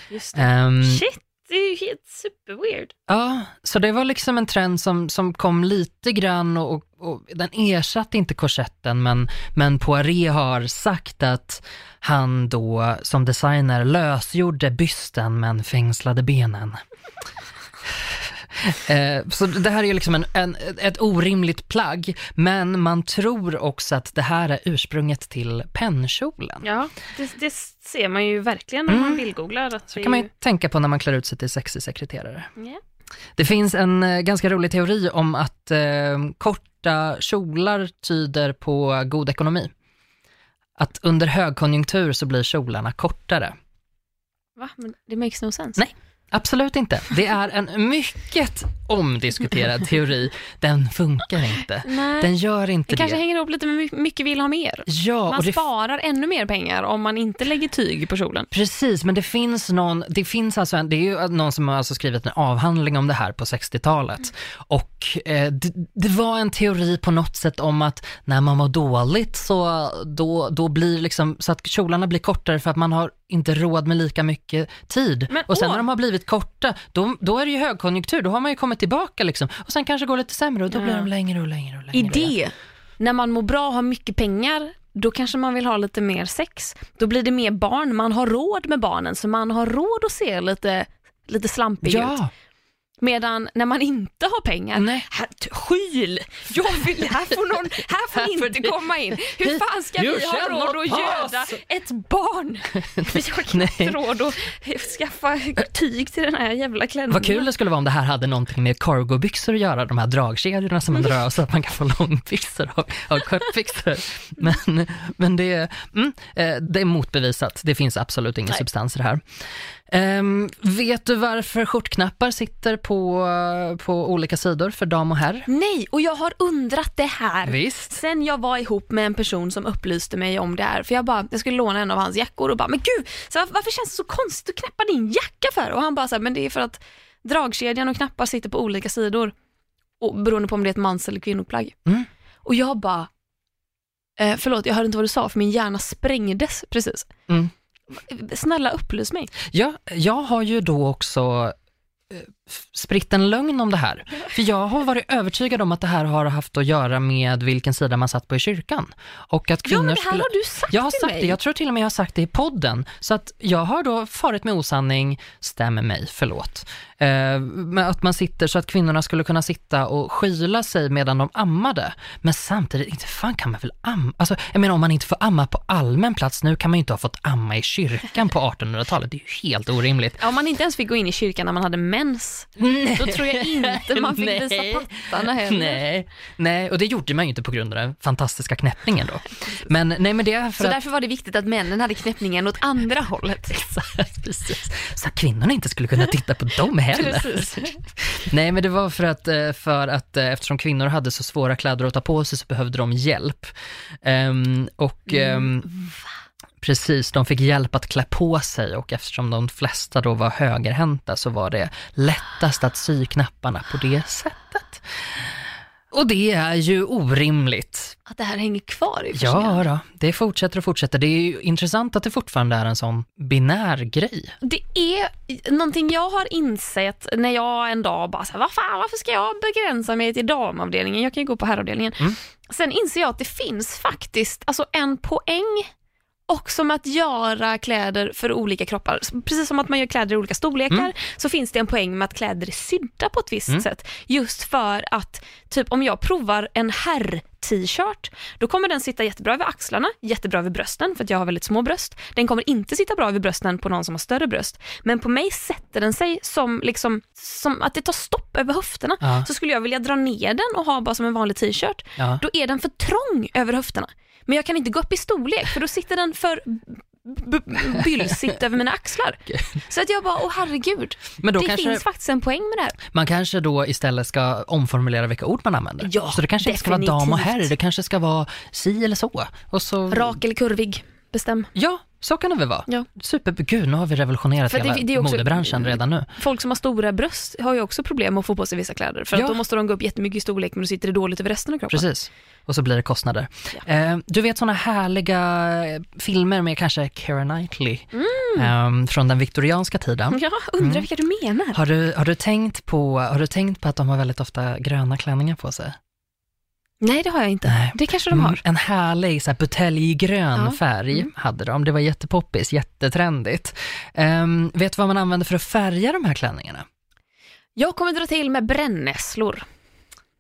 Just det. Ehm, Shit, det är ju helt superweird. ja, så det var liksom en trend som, som kom lite grann och, och, och den ersatte inte korsetten, men, men Poiret har sagt att han då som designer lösgjorde bysten men fängslade benen. Eh, Så det här är ju liksom en, en, ett orimligt plagg, men man tror också att det här är ursprunget till pennkjolen. Ja, det, det ser man ju verkligen när man Mm. bildgooglar. Att det kan man ju tänka på när man klär ut sig till sexig sekreterare. Ja. Det finns en eh, ganska rolig teori om att eh, korta kjolar tyder på god ekonomi. Att under högkonjunktur så blir kjolarna kortare. Va? Men det makes no sense. Nej. Absolut inte. Det är en mycket omdiskuterad teori. Den funkar inte. Nej. Den gör inte det det. kanske hänger ihop lite med my- mycket vill ha mer. Ja, Man det sparar ännu mer pengar om man inte lägger tyg på kjolen. Precis, men det finns någon, det finns alltså en, det är ju någon som har alltså skrivit en avhandling om det här på 60-talet. Och eh, det, det var en teori på något sätt om att när man mår dåligt så då, då blir liksom, så att kjolarna blir kortare för att man har inte råd med lika mycket tid. Men, och sen åh. när de har blivit korta, då, då är det ju högkonjunktur, då har man ju kommit tillbaka liksom. Och sen kanske går lite sämre och då Ja. blir de längre och längre och längre. I det, när man mår bra och har mycket pengar, då kanske man vill ha lite mer sex. Då blir det mer barn, man har råd med barnen så man har råd att se lite, lite slampig ut. Medan när man inte har pengar, Nej. här, skyl! Jag vill, här får, någon, här får får inte ni- komma in. Hur fan ska vi ha råd att göda ett barn? Vi har knappt råd att skaffa tyg till den här jävla klänningen. Vad kul det skulle vara om det här hade någonting med cargobyxor att göra, de här dragkedjorna som man drar av så att man kan få långbyxor av, av kortbyxor. Men, men det, mm, eh, det är motbevisat, det finns absolut ingen Nej. substans i det här. Ehm, vet du varför skjortknappar sitter på, på olika sidor för dam och herr? Nej, och jag har undrat det här. Visst. Sen jag var ihop med en person som upplyste mig om det här, för jag bara, jag skulle låna en av hans jackor och bara, men gud, så var- varför känns det så konstigt att knäppa din jacka för? Och han bara så här, men det är för att dragkedjan och knappar sitter på olika sidor och, beroende på om det är ett mans eller kvinnoplagg. Mm. Och jag bara, eh, förlåt jag hörde inte vad du sa för min hjärna sprängdes precis. Mm. Snälla upplys mig. Ja, jag har ju då också eh, spritt en lögn om det här. För jag har varit övertygad om att det här har haft att göra med vilken sida man satt på i kyrkan. Och att Ja kvinnor men det här skulle... har du sagt Jag har till sagt mig. det, jag tror till och med jag har sagt det i podden. Så att jag har då farit med osanning, stämmer mig, förlåt. Eh, att man sitter så att kvinnorna skulle kunna sitta och skyla sig medan de ammade. Men samtidigt, inte fan kan man väl amma? Alltså, jag menar om man inte får amma på allmän plats, nu kan man ju inte ha fått amma i kyrkan på 1800-talet. Det är ju helt orimligt. Ja, Om man inte ens fick gå in i kyrkan när man hade mens, då tror jag inte man fick Nej. visa pattarna heller. Nej, nej, och det gjorde man ju inte på grund av den fantastiska knäppningen då. Men nej, men det Så att... därför var det viktigt att männen hade knäppningen åt andra hållet. Precis. Så att kvinnorna inte skulle kunna titta på dem heller. Precis. Nej, men det var för att, eh, för att eh, eftersom kvinnor hade så svåra kläder att ta på sig så behövde de hjälp. Ehm, och ehm, Precis, de fick hjälp att klä på sig och eftersom de flesta då var högerhänta så var det lättast att sy knapparna på det sättet. Och det är ju orimligt. Att det här hänger kvar i. Ja då, det fortsätter och fortsätter. Det är ju intressant att det fortfarande är en sån binär grej. Det är någonting jag har insett när jag en dag bara så här, vad fan, varför ska jag begränsa mig till damavdelningen? Jag kan ju gå på herravdelningen. Mm. Sen inser jag att det finns faktiskt alltså en poäng också med att göra kläder för olika kroppar. Precis som att man gör kläder i olika storlekar Mm. så finns det en poäng med att kläder är sydda på ett visst Mm. sätt. Just för att, typ om jag provar en herr-t-shirt, då kommer den sitta jättebra över axlarna, jättebra över brösten för att jag har väldigt små bröst. Den kommer inte sitta bra över brösten på någon som har större bröst. Men på mig sätter den sig som, liksom, som att det tar stopp över höfterna. Ja. Så skulle jag vilja dra ner den och ha bara som en vanlig t-shirt, Ja. då är den för trång över höfterna. Men jag kan inte gå upp i storlek för då sitter den för bylsigt över mina axlar. Så att jag bara, åh herregud. Men då det kanske finns faktiskt en poäng med det här. man kanske då istället ska omformulera vilka ord man använder. Ja, så det kanske inte ska vara dam och herr, det kanske ska vara si eller så. Och så Rak eller kurvig, bestäm. Ja, så kan det väl vara. Ja. Super, gud nu har vi revolutionerat För det- hela det är också- modebranschen redan nu. Folk som har stora bröst har ju också problem att få på sig vissa kläder. För Ja. att då måste de gå upp jättemycket i storlek men då sitter det dåligt över resten av kroppen. Precis. Och så blir det kostnader. Eh, du vet sådana härliga eh, filmer med kanske Keira Knightley Mm. eh, från den viktorianska tiden. Ja, undrar Mm. vilka du menar. Har du, har, du tänkt på, har du tänkt på att de har väldigt ofta gröna klänningar på sig? Nej, det har jag inte. Nej. Det kanske de har. Mm, En härlig så här, buteljgrön Ja. färg Mm. hade de. Det var jättepoppis, jättetrendigt. Um, vet du vad man använder för att färga de här klänningarna? Jag kommer dra till med brännässlor.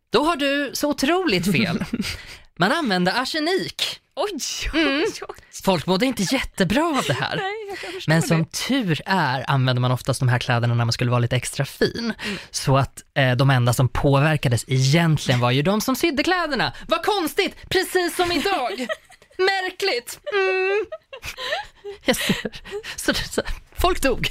Då har du så otroligt fel. Man använde arsenik. Oj, Mm. Folk mådde inte jättebra av det här. Nej, Men det. som tur är använde man oftast de här kläderna när man skulle vara lite extra fin. Så att eh, de enda som påverkades egentligen var ju de som sydde kläderna. Vad konstigt, precis som idag. Märkligt. Mm. Så, så, folk dog.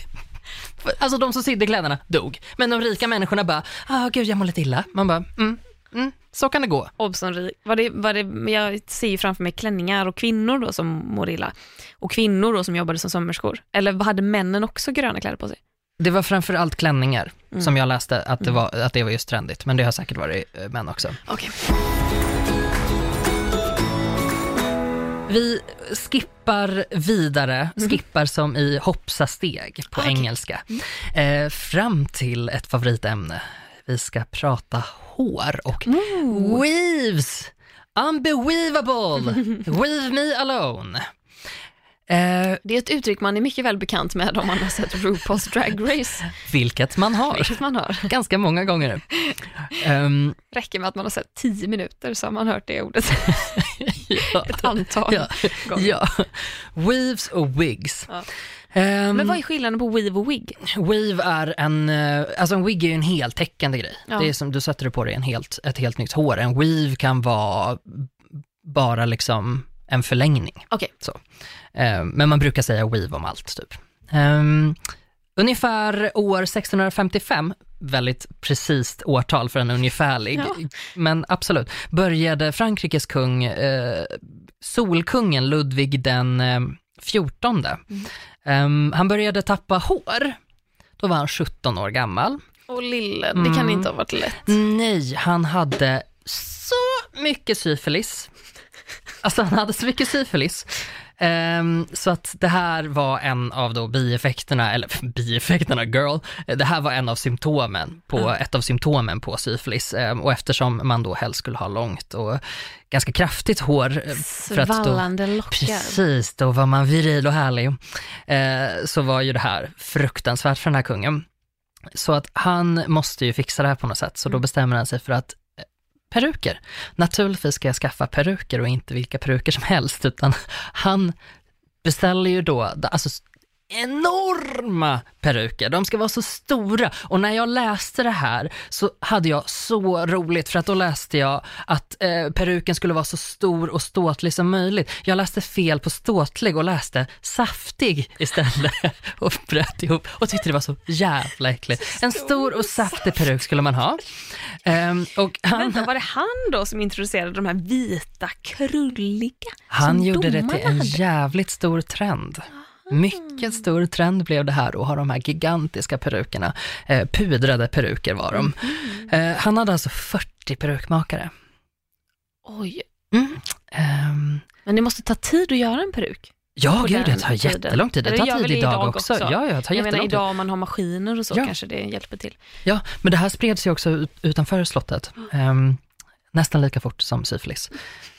Alltså de som sydde kläderna dog. Men de rika människorna bara, ah gud jag mår lite illa. Man bara, mm, mm, så kan det gå. Obson rik. Var det, var det, jag ser ju framför mig klänningar och kvinnor då som mår illa. Och kvinnor då som jobbade som sömmerskor. Eller hade männen också gröna kläder på sig? Det var framför allt klänningar Mm. som jag läste att det, var, att det var just trendigt, men det har säkert varit eh, män också. Okej. Vi skippar vidare, Mhm. skippar som i hoppsa steg på Ah, okej. engelska, eh, fram till ett favoritämne. Vi ska prata hår och weaves. Unbelievable! Weave me alone. Eh, Det är ett uttryck man är mycket väl bekant med om man har sett RuPaul's Drag Race, vilket man har, vilket man har. ganska många gånger. Ehm, Räcker med att man har sett tio minuter så har man hört det ordet ja. ett antal Ja, gånger. ja. Weaves och wigs. Ja. Ehm, Men vad är skillnaden på weave och wig? Weave är en, eh, alltså en wig är ju en heltäckande grej. Ja. Det är som, du sätter på dig en helt, ett helt nytt hår. En weave kan vara bara liksom en förlängning. Okej. Så. Eh, Men man brukar säga weave om allt typ. Ehm, ungefär år 1655, väldigt precis årtal för en ungefärlig, Ja. men absolut, började Frankrikes kung, eh, solkungen Ludvig den eh, 14. Mm. Ehm, han började tappa hår, då var han 17 år gammal. Och lille, det kan inte ha varit lätt. Nej, han hade så mycket syfilis. Alltså han hade så mycket syfilis. Ehm, så att det här var en av då bieffekterna, eller bieffekterna girl, det här var en av symptomen på, ett av symptomen på syfilis. Ehm, och eftersom man då helst skulle ha långt och ganska kraftigt hår. eh, för att då- Svallande lockar. Precis, då var man viril och härlig. Eh, så var ju det här fruktansvärt för den här kungen. Så att han måste ju fixa det här på något sätt, så då bestämmer han sig för att peruker. Naturligtvis ska jag skaffa peruker och inte vilka peruker som helst, utan han beställer ju då, alltså enorma peruker. De ska vara så stora. Och när jag läste det här så hade jag så roligt för att då läste jag att eh, peruken skulle vara så stor och ståtlig som möjligt. Jag läste fel på ståtlig och läste saftig istället och bröt ihop och tyckte det var så jävla äckligt. En stor och saftig peruk skulle man ha. Ehm, och han, Vänta, var det han då som introducerade de här vita, krulliga? Han gjorde det till en hade? jävligt stor trend. Mycket stor trend blev det här att ha de här gigantiska perukerna. Eh, pudrade peruker var de. Eh, han hade alltså 40 perukmakare. Oj, Mm. Ehm, men det måste ta tid att göra en peruk. ja, På gud, det den tar tiden. jättelång tid. Det Eller tar tid idag, idag också. också? Ja, ja, det tar Jag menar jättelång tid. idag om man har maskiner och så Ja. kanske det hjälper till. Ja, men det här spreds ju också ut, utanför slottet. Ehm, nästan lika fort som syfilis.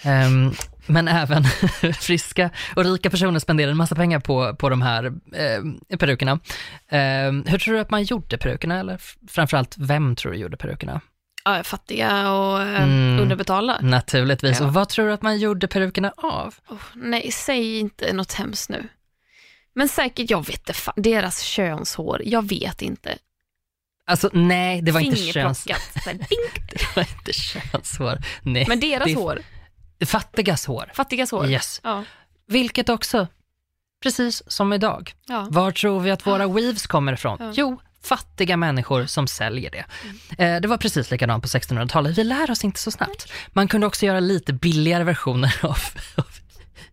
Ehm, men även friska och rika personer spenderade en massa pengar på, på de här eh, perukerna. Ehm, hur tror du att man gjorde perukerna? Eller framförallt, vem tror du gjorde perukerna? Ja, fattiga och eh, Mm. underbetalda. Naturligtvis. Ja. Och vad tror du att man gjorde perukerna av? Oh, nej, säg inte något hemskt nu. Men säkert, jag vet inte, fan, deras könshår, jag vet inte. Alltså nej, det var inte köns... Det var inte könshår. Nej. Men deras det hår, Fattigas hår. fattigas hår. Yes. Ja. Vilket också, precis som idag, Ja. Var tror vi att våra weaves kommer ifrån? Ja. Jo, fattiga människor som säljer det. Mm. Eh, det var precis likadant på 1600-talet. Vi lär oss inte så snabbt. Man kunde också göra lite billigare versioner av, av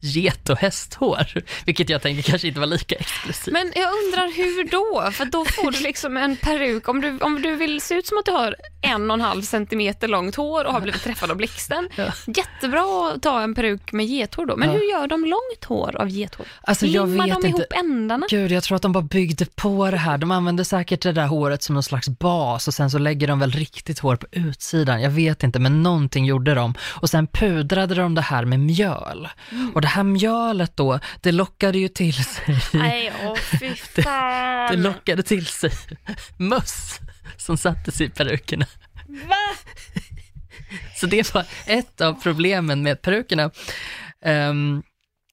get och hästhår, vilket jag tänker kanske inte var lika exklusivt. Men jag undrar hur då? För då får du liksom en peruk, om du, om du vill se ut som att du har en och en halv centimeter långt hår och har blivit träffad av blixten. Ja. Jättebra att ta en peruk med gethår då. Men Ja. hur gör de långt hår av gethår? Alltså jag Limmar vet de inte. ihop ändarna? Gud, jag tror att de bara byggde på det här. De använde säkert det där håret som någon slags bas och sen så lägger de väl riktigt hår på utsidan. Jag vet inte, men någonting gjorde de. Och sen pudrade de det här med mjöl. Mm. Och det här mjölet då, det lockade ju till sig Nej, åh fy Det fan. lockade till sig möss som satte sig i perukerna. Va? Så det var ett av problemen med perukerna. Ehm,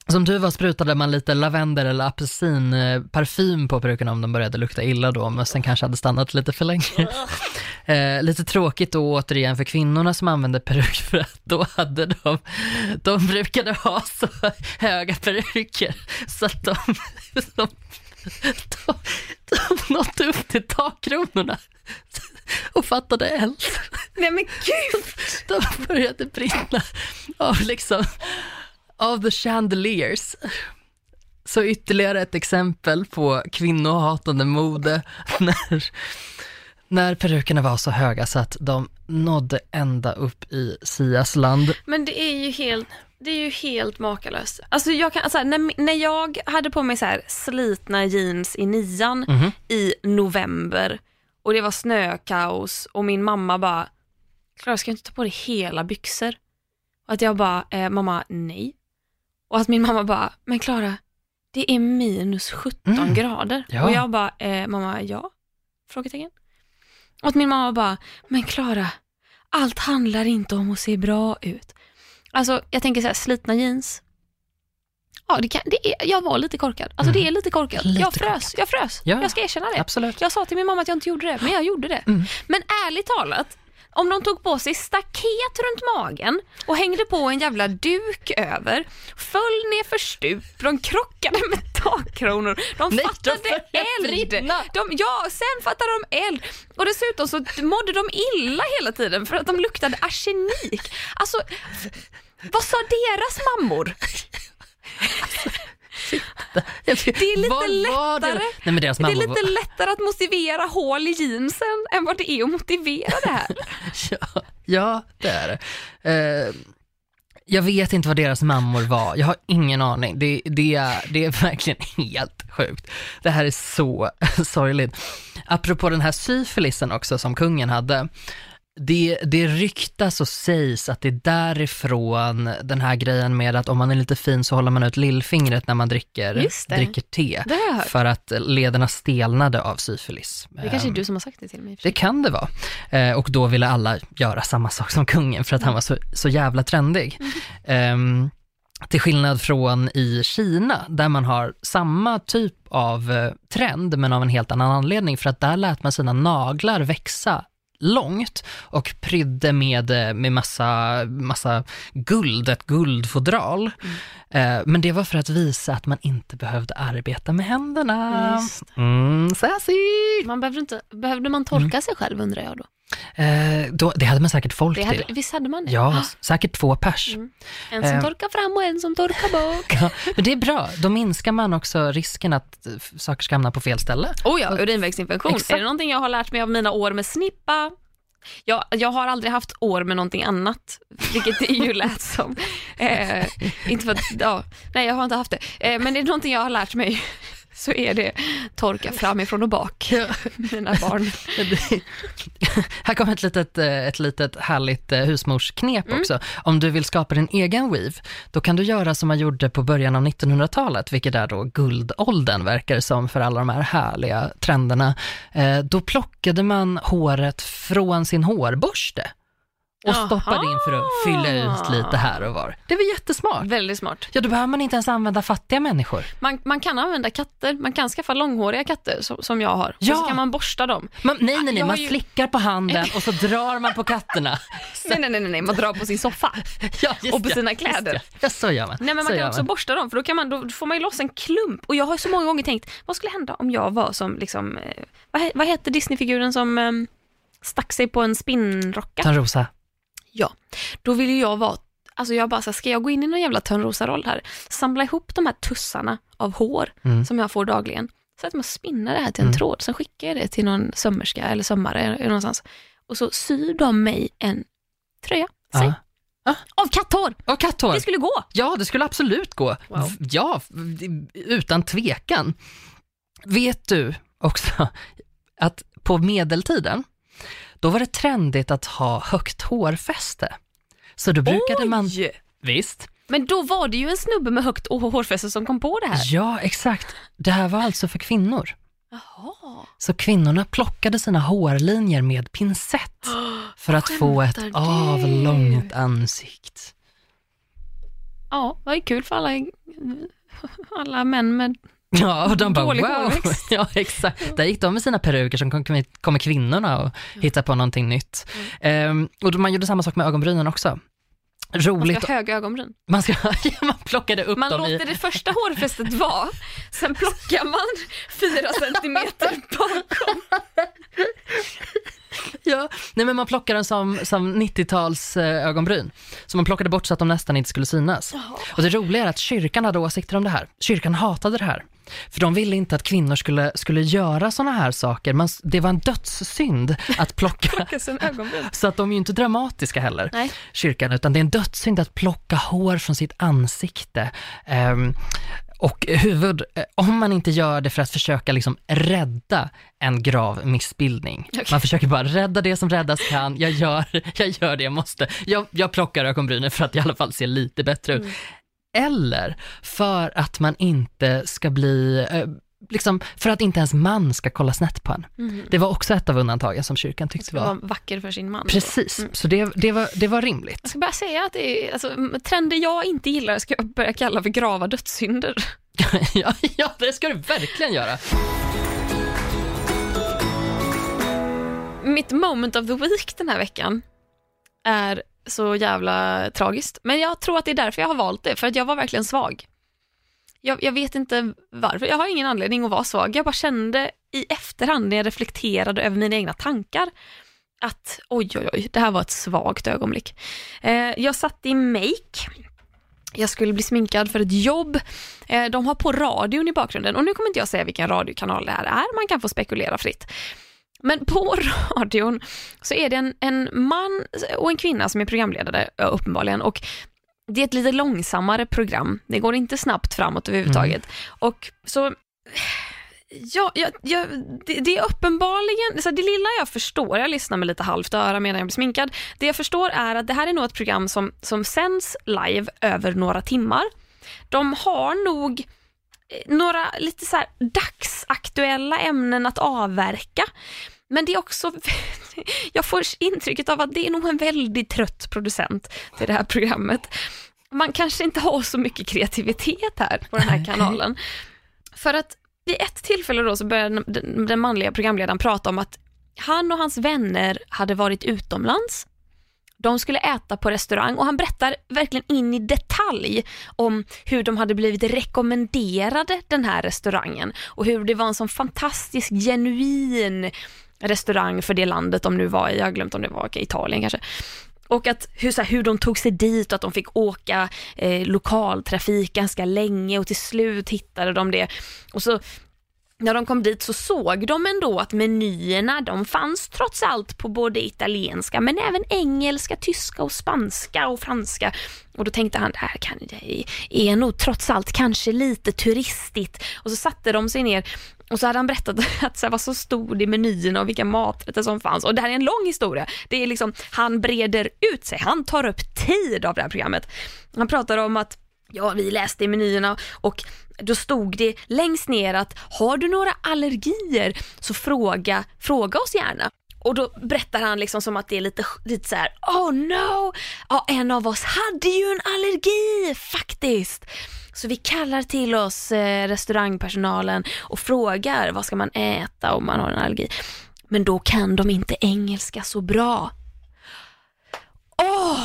som tur var sprutade man lite lavendel eller apelsinparfym på perukerna om de började lukta illa då, om mössen kanske hade stannat lite för länge. Eh, lite tråkigt då återigen för kvinnorna som använde peruk för att då hade de, de brukade ha så höga peruker så att de, de, de, de nådde upp till takkronorna och fattade eld. Nej men gud. De började brinna av liksom, av the chandeliers. Så ytterligare ett exempel på kvinnohatande mode när, när perukerna var så höga så att de nådde ända upp i Sias land. Men det är ju helt, det är ju helt makalöst. Alltså jag kan, alltså när, när jag hade på mig så här slitna jeans i nian Mhm. i november och det var snökaos och min mamma bara, Klara ska jag inte ta på dig hela byxor? Och att jag bara, eh, mamma nej. Och att min mamma bara, men Klara, det är minus 17 Mm. grader. Ja. Och jag bara, eh, mamma ja? Frågetecken. Och att min mamma bara, men Klara, allt handlar inte om att se bra ut. Alltså jag tänker så här, slitna jeans. Ja, det kan, det är, jag var lite korkad. Alltså det är lite korkat. Lite jag frös, jag frös. Ja. Jag ska erkänna det. Absolut. Jag sa till min mamma att jag inte gjorde det, men jag gjorde det. Mm. Men ärligt talat, om de tog på sig staket runt magen och hängde på en jävla duk över, föll ner för stup, de krockade med takkronor, de Nej, de fattade började eld. De, ja, sen fattade de eld. Och dessutom så mådde de illa hela tiden för att de luktade arsenik. Alltså, vad sa deras mammor? Det är lite Vad var det? lättare. Nej, men deras Det är lite var... lättare att motivera hål i jeansen än vad det är att motivera det här. Ja, ja, det är det. Eh, jag vet inte vad deras mammor var, jag har ingen aning. Det, det, det är verkligen helt sjukt. Det här är så sorgligt. Apropå den här syfilisen också som kungen hade. Det, det ryktas och sägs att det är därifrån den här grejen med att om man är lite fin så håller man ut lillfingret när man dricker, dricker te. För att lederna stelnade av syfilis. Det kanske är Ehm, du som har sagt det till mig. det kan det vara. Eh, och då ville alla göra samma sak som kungen för att han var så, så jävla trendig. Ehm, till skillnad från i Kina, där man har samma typ av eh, trend, men av en helt annan anledning, för att där lät man sina naglar växa långt och prydde med, eh, med massa, massa guld, ett guldfodral. Mm men det var för att visa att man inte behövde arbeta med händerna. Mm, sassy! Man behövde, inte, behövde man torka sig själv undrar jag då? Eh, då, det hade man säkert folk Det hade, till. visst hade man det? Ja, Ah, säkert två pers. Mm. En som Eh. torkar fram och en som torkar bak. Ja, men det är bra, då minskar man också risken att eh, saker ska hamna på fel ställe. Oh ja, urinvägsinfektion. Exakt. Är det någonting jag har lärt mig av mina år med snippa? Jag, jag har aldrig haft år med någonting annat, vilket det ju lät som. Eh, inte för att, ja, nej jag har inte haft det. Eh, men det är någonting jag har lärt mig så är det torka framifrån och bak, mina barn. Här kommer ett litet, eh, ett litet härligt eh, husmorsknep Mm. också. Om du vill skapa din egen weave, då kan du göra som man gjorde på början av 1900-talet, vilket är då guldåldern verkar det som för alla de här härliga trenderna. Eh, Då plockade man håret från sin hårborste och Jaha. stoppade in för att fylla ut lite här och var. Det var jättesmart. Väldigt smart. Ja, då behöver man inte ens använda fattiga människor. Man, man kan använda katter, man kan skaffa långhåriga katter som, som jag har. Ja. Och så kan man borsta dem. Man, nej, nej, nej, Jag har man ju- slickar på handen och så drar man på katterna. Nej, nej, nej, nej, man drar på sin soffa. Ja, Och på sina kläder. det. Ja, så gör man. Nej men så man gör kan också borsta dem för då, kan man, då får man ju loss en klump. Och jag har så många gånger tänkt, vad skulle hända om jag var som, liksom, eh, vad, vad heter Disneyfiguren som eh, stack sig på en spinnrocka? Törnrosa. Ja, då vill ju jag vara, alltså jag bara så här, ska jag gå in i någon jävla Törnrosa-roll här? Samla ihop de här tussarna av hår Mm. som jag får dagligen. Så att man spinner det här till en Mm. tråd, sen skickar jag det till någon sömmerska eller sömmare eller någonstans. Och så syr de mig en tröja, säg, Ja. av katthår. Och katthår. Det skulle gå. Ja, det skulle absolut gå. Wow. Ja, utan tvekan. Vet du också att på medeltiden, då var det trendigt att ha högt hårfäste. Så då brukade man, Oj! visst, Men då var det ju en snubbe med högt hårfäste som kom på det här. ja exakt. Det här var alltså för kvinnor. Jaha. Så kvinnorna plockade sina hårlinjer med pincett för att få ett du? avlångt ansikte. Ja, det var ju kul för alla, alla män med... Ja, och de bara Dålig wow. hårväxt. Ja, exakt. Där gick de med sina peruker, som kom, kommer kvinnorna och hittar på någonting nytt. Ehm, och man gjorde samma sak med ögonbrynen också. Man Roligt. ska ha höga ögonbryn. Man, ska, ja, man plockade upp Man dem i... låter det första hårfästet vara, sen plockar man fyra centimeter bakom. Ja, nej men man plockade dem som, som 90-tals eh, ögonbryn. Så man plockade bort så att de nästan inte skulle synas. Och det roliga är att kyrkan hade åsikter om det här. Kyrkan hatade det här. För de ville inte att kvinnor skulle, skulle göra sådana här saker. Man, det var en dödssynd att plocka, Plocka så att de är ju inte dramatiska heller, Nej. kyrkan, utan det är en dödssynd att plocka hår från sitt ansikte. Ehm, och huvud, eh, om man inte gör det för att försöka liksom rädda en grav missbildning. Okej. Man försöker bara rädda det som räddas kan, jag gör, jag gör det jag måste. Jag, jag plockar ögonbrynen för att i alla fall se lite bättre ut. Eller för att man inte ska bli, eh, liksom, för att inte ens man ska kolla snett på en. Mm. Det var också ett av undantagen som kyrkan tyckte var vara vacker för sin man. Precis, Mm. så det, det, var, det var rimligt. Jag ska bara säga att det är, alltså, trender jag inte gillar ska jag börja kalla för grava dödssynder. ja, ja, det ska du verkligen göra. Mitt moment of the week den här veckan är så jävla tragiskt. Men jag tror att det är därför jag har valt det, för att jag var verkligen svag. Jag, jag vet inte varför, jag har ingen anledning att vara svag. Jag bara kände i efterhand när jag reflekterade över mina egna tankar att oj, oj, oj, det här var ett svagt ögonblick. Eh, jag satt i make jag skulle bli sminkad för ett jobb. Eh, De har på radion i bakgrunden och nu kommer inte jag säga vilken radiokanal det här är, man kan få spekulera fritt. Men på radion så är det en, en man och en kvinna som är programledare uppenbarligen och det är ett lite långsammare program. Det går inte snabbt framåt överhuvudtaget. Och så Ja, ja, ja det, det är uppenbarligen, så det lilla jag förstår, jag lyssnar med lite halvt öra medan jag blir sminkad, det jag förstår är att det här är nog ett program som, som sänds live över några timmar. De har nog eh, några lite så dagsaktuella ämnen att avverka. Men det är också, jag får intrycket av att det är nog en väldigt trött producent till det här programmet. Man kanske inte har så mycket kreativitet här på den här kanalen. För att vid ett tillfälle då så började den, manliga programledaren prata om att han och hans vänner hade varit utomlands. De skulle äta på restaurang och han berättar verkligen in i detalj om hur de hade blivit rekommenderade den här restaurangen och hur det var en sån fantastisk genuin restaurang för det landet de nu var i, jag har glömt om det var Italien kanske. Och att hur, så här, hur de tog sig dit och att de fick åka eh, lokaltrafik ganska länge och till slut hittade de det. Och så när de kom dit så såg de ändå att menyerna de fanns trots allt på både italienska men även engelska, tyska och spanska och franska. Och då tänkte han, det här kan, det är nog trots allt kanske lite turistigt. Och så satte de sig ner och så hade han berättat att det var vad som stod i menyerna och vilka maträtter som fanns. Och det här är en lång historia. Det är liksom, han breder ut sig, han tar upp tid av det här programmet. Han pratar om att Ja, vi läste i menyerna och då stod det längst ner att har du några allergier så fråga, fråga oss gärna. Och då berättar han liksom som att det är lite, lite så här: oh no, ja, en av oss hade ju en allergi faktiskt. Så vi kallar till oss eh, restaurangpersonalen och frågar vad ska man äta om man har en allergi. Men då kan de inte engelska så bra. Åh!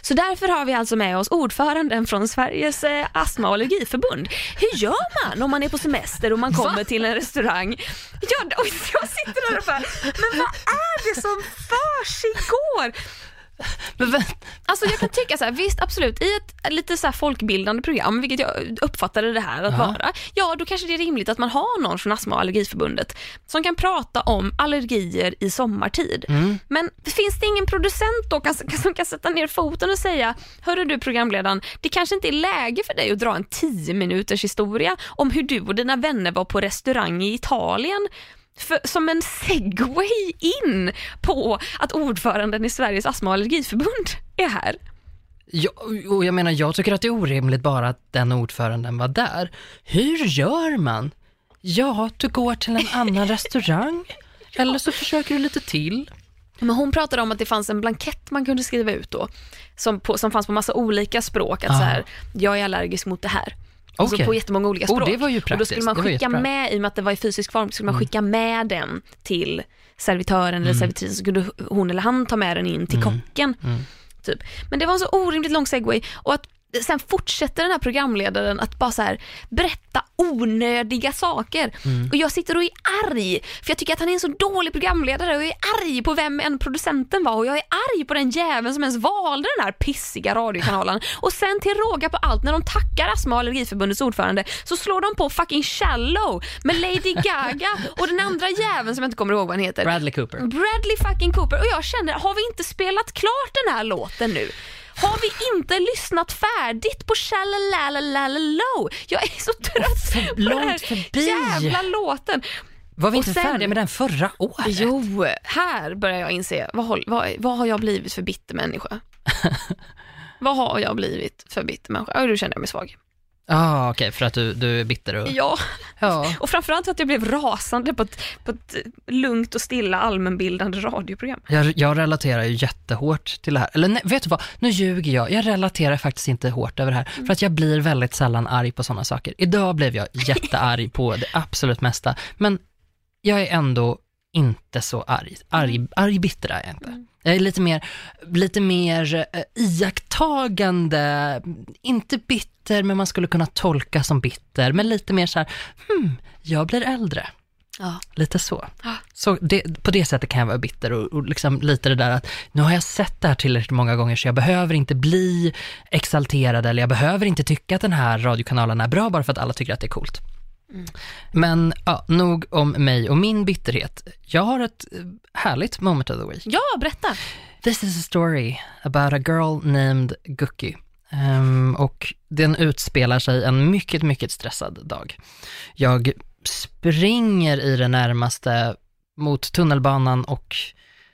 Så därför har vi alltså med oss ordföranden från Sveriges eh, astma och allergiförbund. Hur gör man om man är på semester och man kommer till en restaurang? Ja, jag sitter där och bara, men vad är det som försiggår? Alltså jag kan tycka så här, visst absolut, i ett lite så folkbildande program, vilket jag uppfattade det här att Ja. vara, ja då kanske det är rimligt att man har någon från Astma och allergiförbundet som kan prata om allergier i sommartid. Mm. Men finns det ingen producent då som kan sätta ner foten och säga, hörru du programledaren, det kanske inte är läge för dig att dra en 10 minuters historia om hur du och dina vänner var på restaurang i Italien för, som en segway in på att ordföranden i Sveriges astma och allergiförbund är här. Ja, och jag menar, jag tycker att det är orimligt bara att den ordföranden var där. Hur gör man? Ja, du går till en annan restaurang, eller så försöker du lite till. Men hon pratade om att det fanns en blankett man kunde skriva ut då, som, på, som fanns på massa olika språk, att Ah. så här, jag är allergisk mot det här. Alltså Okej. på jättemånga olika Oh, språk. det var ju och då praktiskt. skulle man skicka med, i och med att det var i fysisk form, skulle man Mm. skicka med den till servitören eller servitrisen, så kunde hon eller han ta med den in till Mm. kocken. Typ. Men det var en så orimligt lång segway och att sen fortsätter den här programledaren att bara så här berätta onödiga saker. Mm. Och jag sitter och är arg, för jag tycker att han är en så dålig programledare och jag är arg på vem än producenten var och jag är arg på den jäveln som ens valde den här pissiga radiokanalen. Och sen till råga på allt, när de tackar Astma och allergiförbundets ordförande så slår de på fucking shallow med Lady Gaga och den andra jäveln som jag inte kommer ihåg vad han heter. Bradley Cooper. Bradley fucking Cooper och jag känner, har vi inte spelat klart den här låten nu? Har vi inte lyssnat färdigt på Shalalalalow? Jag är så trött på den här förbi. jävla låten. Var vi Och inte sen- färdiga med den förra året? Jo, här börjar jag inse, vad, vad, vad har jag blivit för bitter människa? vad har jag blivit för bitter människa? Ja, nu känner jag mig svag. Ah, okej, för att du, du är bitter och... Ja, Ja. och framförallt för att jag blev rasande på ett, på ett lugnt och stilla allmänbildande radioprogram. Jag, jag relaterar ju jättehårt till det här. Eller nej, vet du vad? Nu ljuger jag. Jag relaterar faktiskt inte hårt över det här. För att jag blir väldigt sällan arg på sådana saker. Idag blev jag jättearg på det absolut mesta. Men jag är ändå inte så arg. Arg, arg bitter är jag inte. Jag är lite mer, lite mer eh, iakttagande, inte bitter, men man skulle kunna tolka som bitter, men lite mer så här, hmm, jag blir äldre. Ja. Lite så. Så det, på det sättet kan jag vara bitter och, och liksom lite det där att nu har jag sett det här tillräckligt många gånger så jag behöver inte bli exalterad eller jag behöver inte tycka att den här radiokanalen är bra bara för att alla tycker att det är coolt. Men ja, nog om mig och min bitterhet. Jag har ett eh, härligt moment of the week. ja, berätta. This is a story about a girl named Gucky. Ehm, och den utspelar sig en mycket, mycket stressad dag. Jag springer i det närmaste mot tunnelbanan och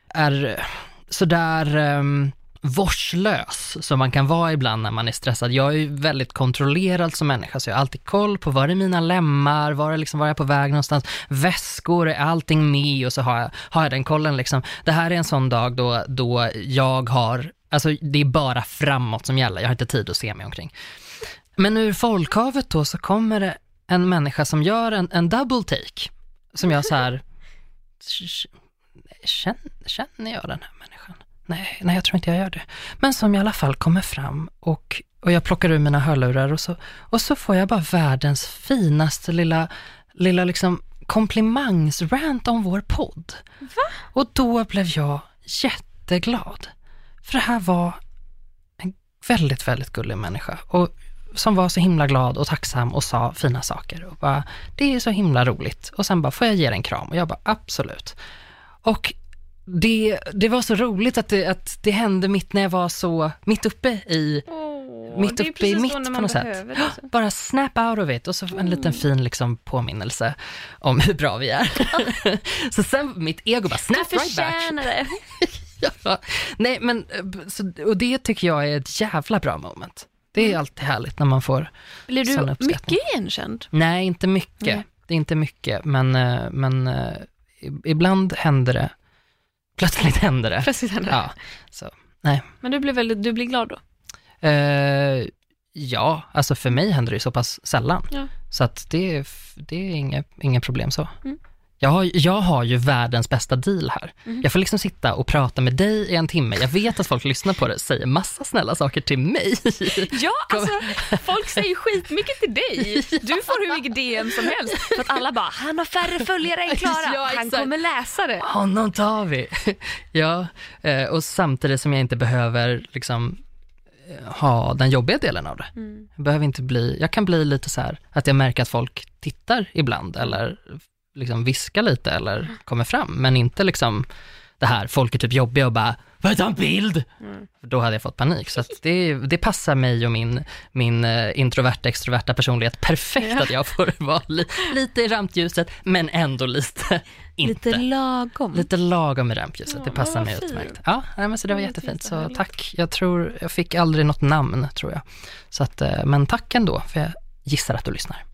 är sådär um, vårdslös som man kan vara ibland när man är stressad. Jag är ju väldigt kontrollerad som människa, så jag har alltid koll på var är mina lemmar, var är, liksom, var är jag på väg någonstans, väskor, är allting med och så har jag, har jag den kollen liksom. Det här är en sån dag då, då jag har, alltså det är bara framåt som gäller, jag har inte tid att se mig omkring. Men ur folkhavet då så kommer det en människa som gör en, en double take, som jag så här, känner, känner jag den här människan? Nej, nej, jag tror inte jag gör det. Men som i alla fall kommer fram och, och jag plockar ur mina hörlurar och så, och så får jag bara världens finaste lilla, lilla liksom komplimangsrant om vår podd. Va? Och då blev jag jätteglad. För det här var en väldigt, väldigt gullig människa. Och som var så himla glad och tacksam och sa fina saker. Och bara, det är så himla roligt. Och sen bara, får jag ge dig en kram? Och jag bara, absolut. Och det, det var så roligt att det, att det hände mitt när jag var så, mitt uppe i, Åh, mitt uppe i mitt på något sätt. alltså. Bara snap out of it och så en liten fin liksom påminnelse om hur bra vi är. så sen mitt ego bara Du snap right back. det. Ja. Nej men, så, och det tycker jag är ett jävla bra moment. Det är alltid härligt när man får Blir du mycket igenkänd? Nej, inte mycket. Nej. Det är inte mycket, men, eh, men eh, ibland händer det. Plötsligt händer det. Plötsligt händer det. Ja, så. Nej. Men du blir, väldigt, du blir glad då? Eh, ja, alltså för mig händer det så pass sällan. Ja. Så att det, är- det är inget problem så. Mm. Jag, har, jag har ju världens bästa deal här. Mm. Jag får liksom sitta och prata med dig i en timme. Jag vet att folk lyssnar på det, säger massa snälla saker till mig. Ja, alltså folk säger skitmycket till dig. Du får hur mycket DM som helst. För att alla bara, han har färre följare än Klara. Ja, han kommer läsa det. Honom tar vi. ja, eh, och samtidigt som jag inte behöver liksom eh, ha den jobbiga delen av det. Mm. Jag behöver inte bli, jag kan bli lite så här att jag märker att folk tittar ibland eller liksom viskar lite eller kommer fram, men inte liksom det här, folk är typ jobbiga och bara, får jag ta en bild? För Då hade jag fått panik. Så det, det passar mig och min, min eh, introverta, extroverta personlighet perfekt Ja. att jag får vara li, lite i rampljuset, men ändå lite inte. Lite lagom. Lite lagom i rampljuset, Ja, det passar mig fint. utmärkt. Ja, nej, men så det var jättefint, så tack. Jag tror, jag fick aldrig något namn tror jag. Så att, eh, men tack ändå, för jag gissar att du lyssnar.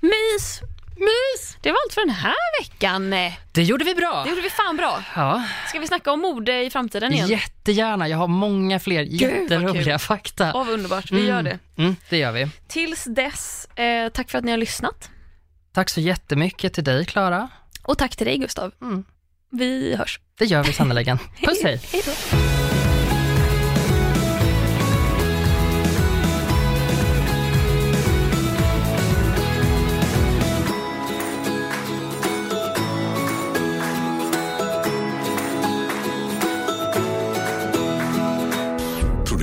Mys! Mys! Det var allt för den här veckan. Det Det gjorde vi bra! gjorde vi fan bra. Ja, Ska vi snacka om mode i framtiden igen? jättegärna. Jag har många fler jätteroliga fakta. Åh, vad underbart. Vi gör det. Mm, det gör vi. Tills dess, eh, tack för att ni har lyssnat. Tack så jättemycket till dig, Klara. Och tack till dig Gustav. Mm. Vi hörs. Det gör vi sannerligen. Puss hej! Hej